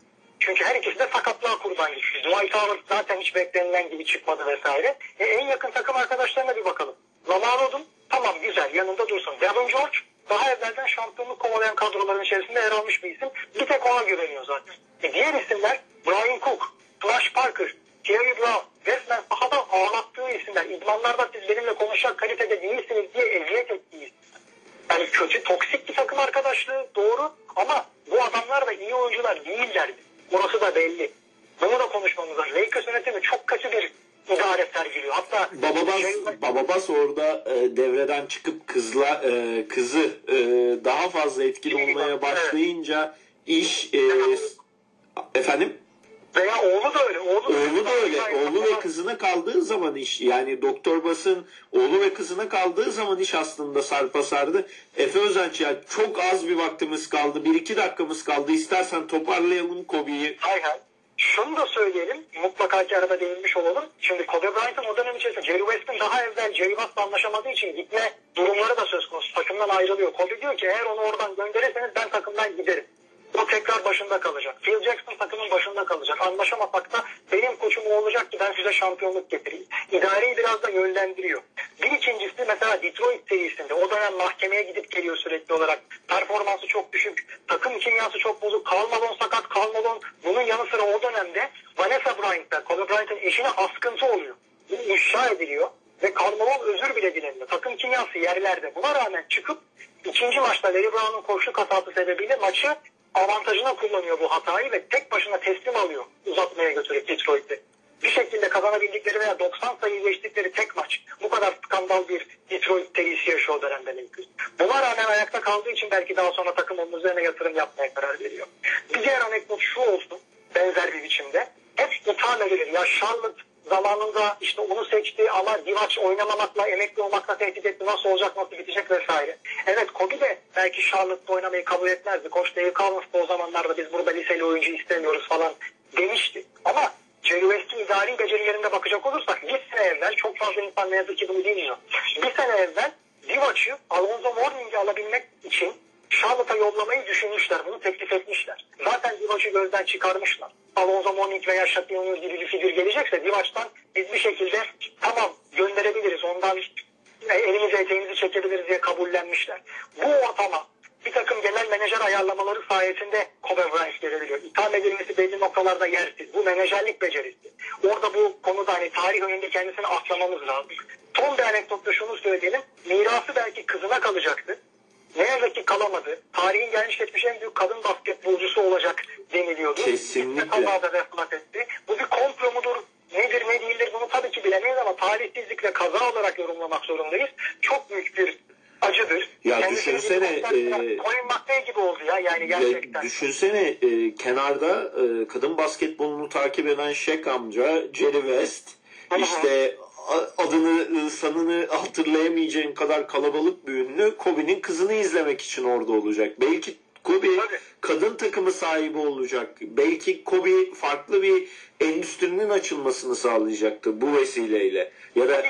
Çünkü her ikisi de sakatlığa kurban gitti. Dwight Howard zaten hiç beklenilen gibi çıkmadı vesaire. E, en yakın takım arkadaşlarına bir bakalım. Lamar Odom tamam güzel yanında dursun. Devin George daha evvelden şampiyonluk kovalayan kadroların içerisinde yer almış bir isim. Bir tek ona güveniyor zaten. E, diğer isimler Brian Cook, Flash Parker, Thierry Brown resmen sahada ağlattığı isimler. İdmanlarda siz benimle konuşacak kalitede değilsiniz diye eziyet ettiği. Yani kötü, toksik bir takım arkadaşlığı doğru ama bu adamlar da iyi oyuncular değillerdi. Orası da belli. Bunu da konuşmamız lazım. Lakers yönetimi çok kötü bir idare sergiliyor. Hatta Bababas, şey- Bababas orada e, devreden çıkıp kızla e, kızı e, daha fazla Evet. olmaya başlayınca iş e, efendim veya oğlu da öyle. Oğlu, oğlu da öyle. Oğlu ve kızına kaldığı zaman iş yani Doktor Bas'ın oğlu ve kızına kaldığı zaman iş aslında sarpa sardı. Efe Özenç ya çok az bir vaktimiz kaldı. Bir iki dakikamız kaldı. İstersen toparlayalım Kobe'yi. Hay hay. Şunu da söyleyelim. Mutlaka ki arada değinmiş olalım. Şimdi Kobe Bryant'ın o dönem içerisinde Jerry West'in daha evvel Jerry West'la anlaşamadığı için gitme durumları da söz konusu. Takımdan ayrılıyor. Kobe diyor ki eğer onu oradan gönderirseniz ben takımdan giderim. O tekrar başında kalacak. Phil Jackson takımın başında kalacak. Anlaşamasak da benim koçum o olacak ki ben size şampiyonluk getireyim. İdareyi biraz da yönlendiriyor. Bir ikincisi mesela Detroit serisinde o dönem mahkemeye gidip geliyor sürekli olarak. Performansı çok düşük. Takım kimyası çok bozuk. Karl Malone sakat. Karl Malone bunun yanı sıra o dönemde Vanessa Bryant'ta Kobe Bryant'ın eşine askıntı oluyor. Bu ifşa ediliyor. ve Karnaval özür bile dilemiyor. Takım kimyası yerlerde. Buna rağmen çıkıp ikinci maçta Larry Brown'un koşu hatası sebebiyle maçı avantajına kullanıyor bu hatayı ve tek başına teslim alıyor uzatmaya götürüp Detroit'i. Bir şekilde kazanabildikleri veya 90 sayı geçtikleri tek maç. Bu kadar skandal bir Detroit serisi yaşıyor o dönemde Lakers. Buna rağmen ayakta kaldığı için belki daha sonra takım onun üzerine yatırım yapmaya karar veriyor. Bir diğer anekdot şu olsun benzer bir biçimde. Hep itham edilir. Ya Charlotte zamanında işte onu seçti ama Divac oynamamakla, emekli olmakla tehdit etti. Nasıl olacak, nasıl bitecek vesaire. Evet Kobe de belki Charlotte'da oynamayı kabul etmezdi. Koç Dave da o zamanlarda biz burada liseli oyuncu istemiyoruz falan demişti. Ama Jerry West'in idari becerilerine bakacak olursak bir sene evvel çok fazla insan ne yazık ki bunu bilmiyor. Bir sene evvel Divac'ı Alonzo Mourning'i alabilmek için Charlotte'a yollamayı düşünmüşler. Bunu teklif etmişler. Zaten Divac'ı gözden çıkarmışlar. Alonzo Mourning veya O'Neal gibi bir figür gelecekse Divac'tan biz bir şekilde tamam gönderebiliriz. Ondan e, elimizi eteğimizi çekebiliriz diye kabullenmişler. Bu ortama bir takım genel menajer ayarlamaları sayesinde Kobe Bryant gelebiliyor. İtham edilmesi belli noktalarda yersiz. Bu menajerlik becerisi. Orada bu konuda hani tarih önünde kendisini atlamamız lazım. Son bir anekdotta şunu söyleyelim. Mirası belki kızına kalacaktı. Ne yazık ki kalamadı. Tarihin gelmiş geçmiş en büyük kadın basketbolcusu olacak deniliyordu. Kesinlikle. Kazada vefat etti. Bu bir komplo mudur? Nedir ne değildir bunu tabii ki bilemeyiz ama tarihsizlik ve kaza olarak yorumlamak zorundayız. Çok büyük bir acıdır. Ya Kendisini düşünsene, konser- e, gibi oldu ya yani gerçekten. Ya düşünsene e, kenarda e, kadın basketbolunu takip eden Shaq amca Jerry West işte adını e, sanını hatırlayamayacağın kadar kalabalık bir ünlü Kobe'nin kızını izlemek için orada olacak. Belki Kobe kadın takımı sahibi olacak. Belki Kobe farklı bir endüstrinin açılmasını sağlayacaktı bu vesileyle. Ya da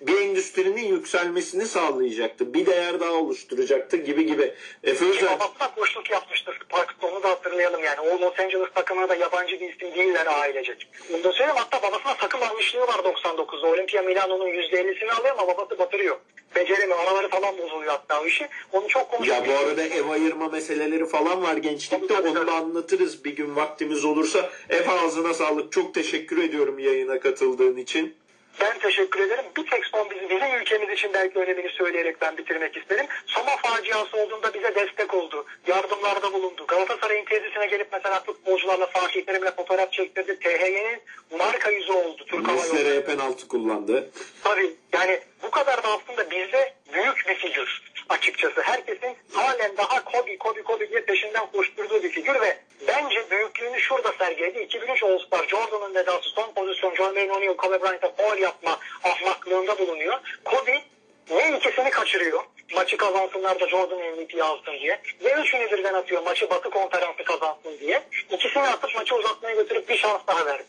bir endüstrinin yükselmesini sağlayacaktı. Bir değer daha oluşturacaktı gibi gibi. Efe Özel koçluk yapmıştır. Sparks'ta onu da hatırlayalım yani. O Los Angeles takımına da yabancı bir isim değiller ailecek. Bunu da söyleyeyim hatta babasına takım almışlığı var 99'da. Olimpia Milano'nun %50'sini alıyor ama babası batırıyor. Beceremiyor. Araları falan bozuluyor hatta o işi. Onu çok konuşuyor. Ya bu arada ev ayırma meseleleri falan var gençlikte. Onu da anlatırız bir gün vaktimiz olursa. Efe ağzına sağlık. Çok teşekkür ediyorum yayına katıldığın için. Ben teşekkür ederim. Bir tek son bizim, bizim ülkemiz için belki önemini söyleyerek ben bitirmek isterim. Soma faciası olduğunda bize destek oldu. Yardımlarda bulundu. Galatasaray'ın tesisine gelip mesela futbolcularla Fatih Terim'le fotoğraf çektirdi. THY'nin marka yüzü oldu. Türk Hava Yolları. Penaltı kullandı. Tabii yani bu kadar da aslında bizde büyük bir figür açıkçası. Herkesin halen daha Kobe, Kobe, Kobe diye peşinden koşturduğu bir figür ve bence büyüklüğünü şurada sergiledi. 2003 All-Star Jordan'ın vedası son pozisyon John Wayne O'Neal, Kobe Bryant'a foul yapma ahmaklığında bulunuyor. Kobe ne ikisini kaçırıyor. Maçı kazansınlar da Jordan MVP alsın diye. Ve üçünü birden atıyor maçı Batı konferansı kazansın diye. İkisini atıp maçı uzatmaya götürüp bir şans daha verdi.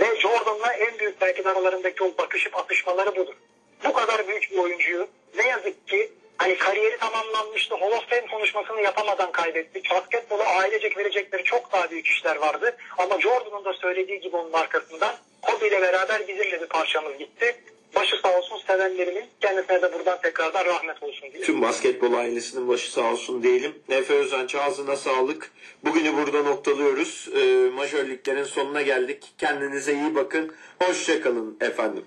Ve Jordan'la en büyük belki aralarındaki o bakışıp atışmaları budur. Bu kadar büyük bir oyuncuyu ne yazık ki hani kariyeri tamamlanmıştı. Hall of Fame konuşmasını yapamadan kaybettik. Basketbolu ailecek verecekleri çok daha büyük işler vardı. Ama Jordan'ın da söylediği gibi onun arkasından Kobe ile beraber bizim de bir parçamız gitti. Başı sağ olsun sevenlerimin kendisine de buradan tekrardan rahmet olsun diye. Tüm basketbol ailesinin başı sağ olsun diyelim. Efe Özenç ağzına sağlık. Bugünü burada noktalıyoruz. Ee, majör liglerin sonuna geldik. Kendinize iyi bakın. Hoşçakalın efendim.